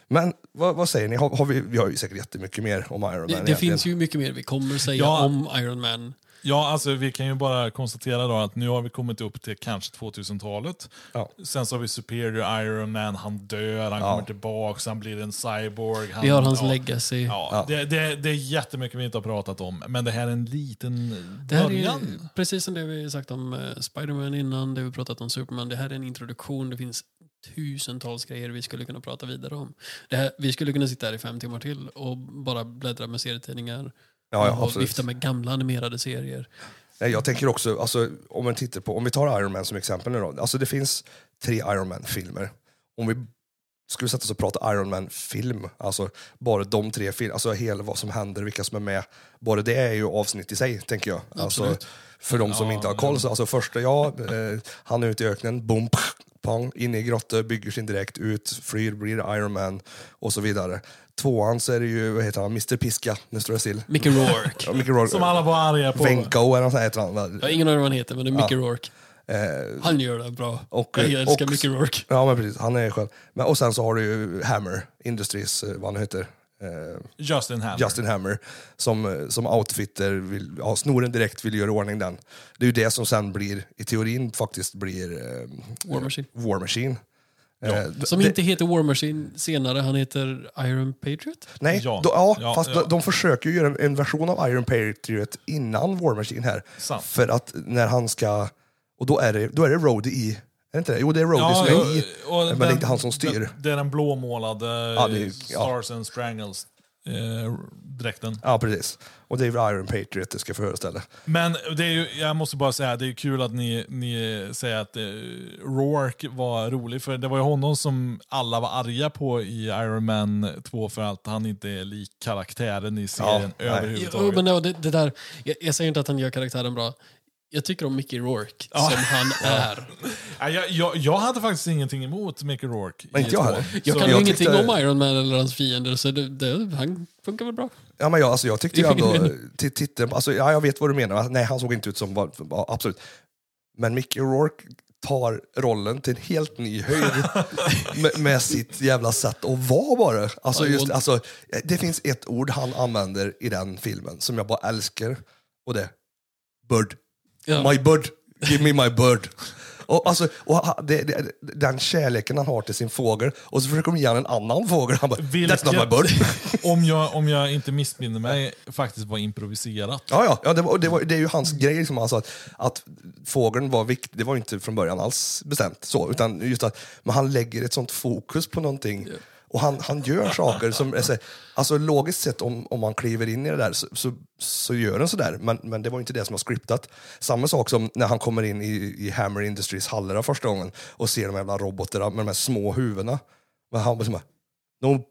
Speaker 1: Men vad, vad säger ni? Har, har vi, vi har ju säkert jättemycket mer om Iron Man.
Speaker 3: Det, det finns ju mycket mer vi kommer säga
Speaker 2: Ja.
Speaker 3: om Iron Man.
Speaker 2: Ja, alltså vi kan ju bara konstatera då att nu har vi kommit upp till kanske 2000-talet.
Speaker 1: Ja.
Speaker 2: Sen så har vi Superior Iron Man, han dör, han
Speaker 1: Ja.
Speaker 2: kommer tillbaka, han blir en cyborg. Han,
Speaker 3: Vi har hans
Speaker 2: ja,
Speaker 3: legacy.
Speaker 2: Ja,
Speaker 1: Ja.
Speaker 2: Det, det, det är jättemycket vi inte har pratat om, men det här är en liten
Speaker 3: Det här är
Speaker 2: början.
Speaker 3: precis som det vi sagt om eh, Spiderman innan, det vi pratat om Superman. Det här är en introduktion. Det finns tusentals grejer vi skulle kunna prata vidare om. Det här, vi skulle kunna sitta här i fem timmar till och bara bläddra med serietidningar
Speaker 1: Ja, ja,
Speaker 3: och vifta med gamla animerade serier.
Speaker 1: Nej, jag tänker också, alltså, om, man tittar på, om vi tar Iron Man som exempel nu då. Alltså det finns tre Iron Man-filmer. Om vi skulle sätta oss och prata Iron Man-film, alltså bara de tre filmerna, alltså hela vad som händer, vilka som är med. Bara det är ju avsnitt i sig, tänker jag. Alltså,
Speaker 3: Absolut.
Speaker 1: för de som
Speaker 2: Ja,
Speaker 1: inte har koll, så alltså första, ja, eh, han är ute i öknen, boom, pang, in i grotta, bygger sin direkt ut, flyr, blir Iron Man och så vidare. Tvåan så är det ju, vad heter han, Mr Piska, nu står jag still.
Speaker 3: Mickey Rourke.
Speaker 1: Ja, Mickey Rourke.
Speaker 2: Som alla var arga på.
Speaker 1: Venko eller något heter han.
Speaker 3: Jag har ingen aning vad han heter, men det är Mickey Rourke.
Speaker 1: Eh,
Speaker 3: Han gör det bra.
Speaker 1: Och-
Speaker 3: jag älskar
Speaker 1: och-
Speaker 3: Mickey Rourke.
Speaker 1: Ja, men precis. Han är själv. Men, och sen så har du ju Hammer Industries, eh, vad han heter. Eh,
Speaker 2: Justin Hammer.
Speaker 1: Justin Hammer, som, eh, som outfitter, vill, ja, snoren direkt vill göra i ordning den. Det är ju det som sen blir, i teorin faktiskt blir eh,
Speaker 3: War Machine.
Speaker 1: War Machine.
Speaker 2: Ja.
Speaker 1: Eh,
Speaker 3: Som inte heter War Machine senare, han heter Iron Patriot.
Speaker 1: Nej,
Speaker 2: Ja.
Speaker 1: Då, ja,
Speaker 2: Ja,
Speaker 1: fast
Speaker 2: ja.
Speaker 1: De, de försöker ju göra en, en version av Iron Patriot innan War Machine här.
Speaker 2: Sant.
Speaker 1: För att när han ska... Och då är det, då är det Rhodey i... Är det inte det? Jo, det är Rhodey
Speaker 2: Ja,
Speaker 1: som är i.
Speaker 2: och
Speaker 1: men det är inte han som styr.
Speaker 2: Det, det är den blåmålade
Speaker 1: Ja, det är- ja.
Speaker 2: Stars and Strangles. eh, dräkten.
Speaker 1: Ja, precis. Och det är väl Iron Patriot det ska föreställa.
Speaker 2: Men det är ju, jag måste bara säga, det är kul att ni, ni säger att eh, Rourke var rolig, för det var ju honom som alla var arga på i Iron Man 2 för att han inte är lik karaktären i serien
Speaker 1: Ja,
Speaker 2: överhuvudtaget.
Speaker 3: Jo, men det, det, det där, jag, jag säger inte att han gör karaktären bra. Jag tycker om Mickey Rourke som han är.
Speaker 2: Ja, jag, jag, jag hade faktiskt ingenting emot Mickey Rourke.
Speaker 1: Men inte jag
Speaker 2: två.
Speaker 1: heller.
Speaker 3: Jag kan
Speaker 1: jag
Speaker 3: ingenting
Speaker 1: tyckte-
Speaker 3: om Iron Man eller hans fiender, så det, det, han funkar väl bra.
Speaker 1: Ja, men jag, alltså, jag tyckte ju ändå, titeln, alltså, ja, jag vet vad du menar, nej han såg inte ut som, ja, absolut. Men Mickey Rourke tar rollen till en helt ny höjd med, med sitt jävla sätt att vara bara. Alltså,
Speaker 3: Ja,
Speaker 1: just, alltså, det finns ett ord han använder i den filmen som jag bara älskar, och det är bird. My bird, give me my bird. Och, alltså, och ha- det, det, den kärleken han har till sin fågel, och så försöker de ge honom en annan fågel, han bara, that's not my bird.
Speaker 2: om, jag, om jag inte missminner mig, faktiskt var improviserat.
Speaker 1: Ja, ja, ja det, var, det, var, det är ju hans grej. Liksom, alltså, att, att fågeln var viktig, det var inte från början alls bestämt. så, utan just att Men han lägger ett sånt fokus på någonting. Och han, han gör saker som... Alltså logiskt sett, om, om man kliver in i det där, så, så, så gör han sådär. Men, men det var inte det som var scriptat. Samma sak som när han kommer in i, i Hammer Industries hallar första gången och ser de jävla robotarna med de här små huvudena. Men han bara, no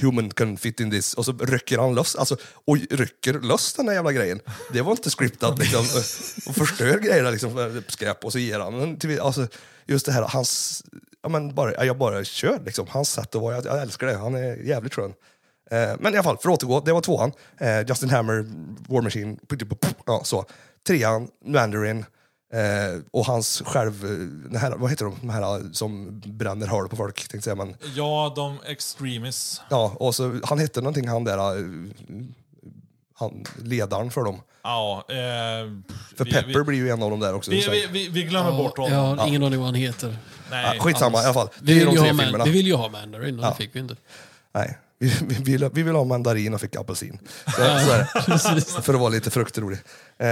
Speaker 1: human can fit in this. Och så rycker han loss, alltså, och rycker loss den där jävla grejen. Det var inte scriptat liksom. Och förstör grejerna liksom, för skräp och så ger han den till, alltså, just det här, hans, ja men bara, ja, jag bara kör liksom. Hans sätt att vara, jag, jag älskar det. Han är jävligt skön. Eh, men i alla fall, för att återgå, det var tvåan. Eh, Justin Hammer, War Machine, ja, så. Trean, Mandarin. Eh, och hans själv, eh, den här, vad heter de, de här som bränner hål på folk, tänkte jag. Men,
Speaker 2: Ja, de extremis.
Speaker 1: Ja, och så, han hette någonting han där, eh, han, ledaren för dem.
Speaker 2: Ja, eh,
Speaker 1: För
Speaker 2: vi,
Speaker 1: Pepper
Speaker 2: vi,
Speaker 1: blir ju en av dem där också.
Speaker 2: vi, vi, vi, vi glömmer bort
Speaker 3: Ja,
Speaker 2: honom.
Speaker 3: jag har ingen aning vad han heter.
Speaker 2: Nej,
Speaker 1: ja, skitsamma
Speaker 2: alls.
Speaker 1: i alla fall.
Speaker 3: Vi
Speaker 1: är
Speaker 3: vill,
Speaker 1: de
Speaker 3: ju
Speaker 1: tre
Speaker 3: ha man,
Speaker 1: filmerna.
Speaker 3: vi vill ju ha Mandarin och det fick vi inte.
Speaker 1: Nej, vi, vi, vill, vi vill ha mandarin och fick apelsin. Så, så är det. För att vara lite fruktrolig. Eh,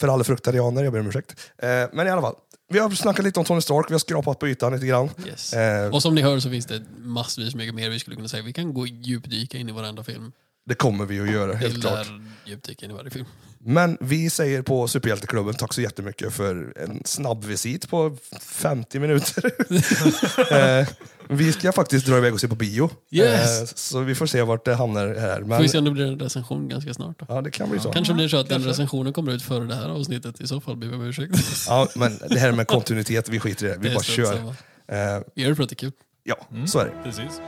Speaker 1: för alla fruktarianer, jag ber om ursäkt. Eh, men i alla fall, vi har snackat lite om Tony Stark, vi har skrapat på ytan lite grann.
Speaker 3: Yes.
Speaker 1: Eh,
Speaker 3: Och som ni hör så finns det massvis mycket mer vi skulle kunna säga. Vi kan gå djupdyka in i varenda film.
Speaker 1: Det kommer vi att göra, helt klart.
Speaker 3: djupdyka in i varje film.
Speaker 1: Men vi säger på Superhjälteklubben tack så jättemycket för en snabb visit på 50 minuter. eh, vi ska faktiskt dra iväg och se på bio.
Speaker 3: Yes.
Speaker 1: Eh, så vi får se vart det hamnar här.
Speaker 3: Får
Speaker 1: Men,
Speaker 3: vi se om det blir en recension ganska snart. Då.
Speaker 1: ja, det kan bli så.
Speaker 3: Kanske blir det så att den recensionen kommer ut före det här avsnittet. I så fall ber vi om ursäkt.
Speaker 1: Ja, men det här med kontinuitet, vi skiter i det. Vi
Speaker 3: Det är
Speaker 1: bara kör. Eh,
Speaker 3: Vi gör det för att det är kul.
Speaker 1: ja, så är det.
Speaker 2: Precis.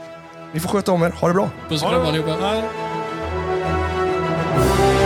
Speaker 1: Ni får sköta om er. Ha det bra.
Speaker 3: Puss och
Speaker 2: Ha det
Speaker 3: kram
Speaker 2: bra.
Speaker 3: Allihopa.
Speaker 2: Hej.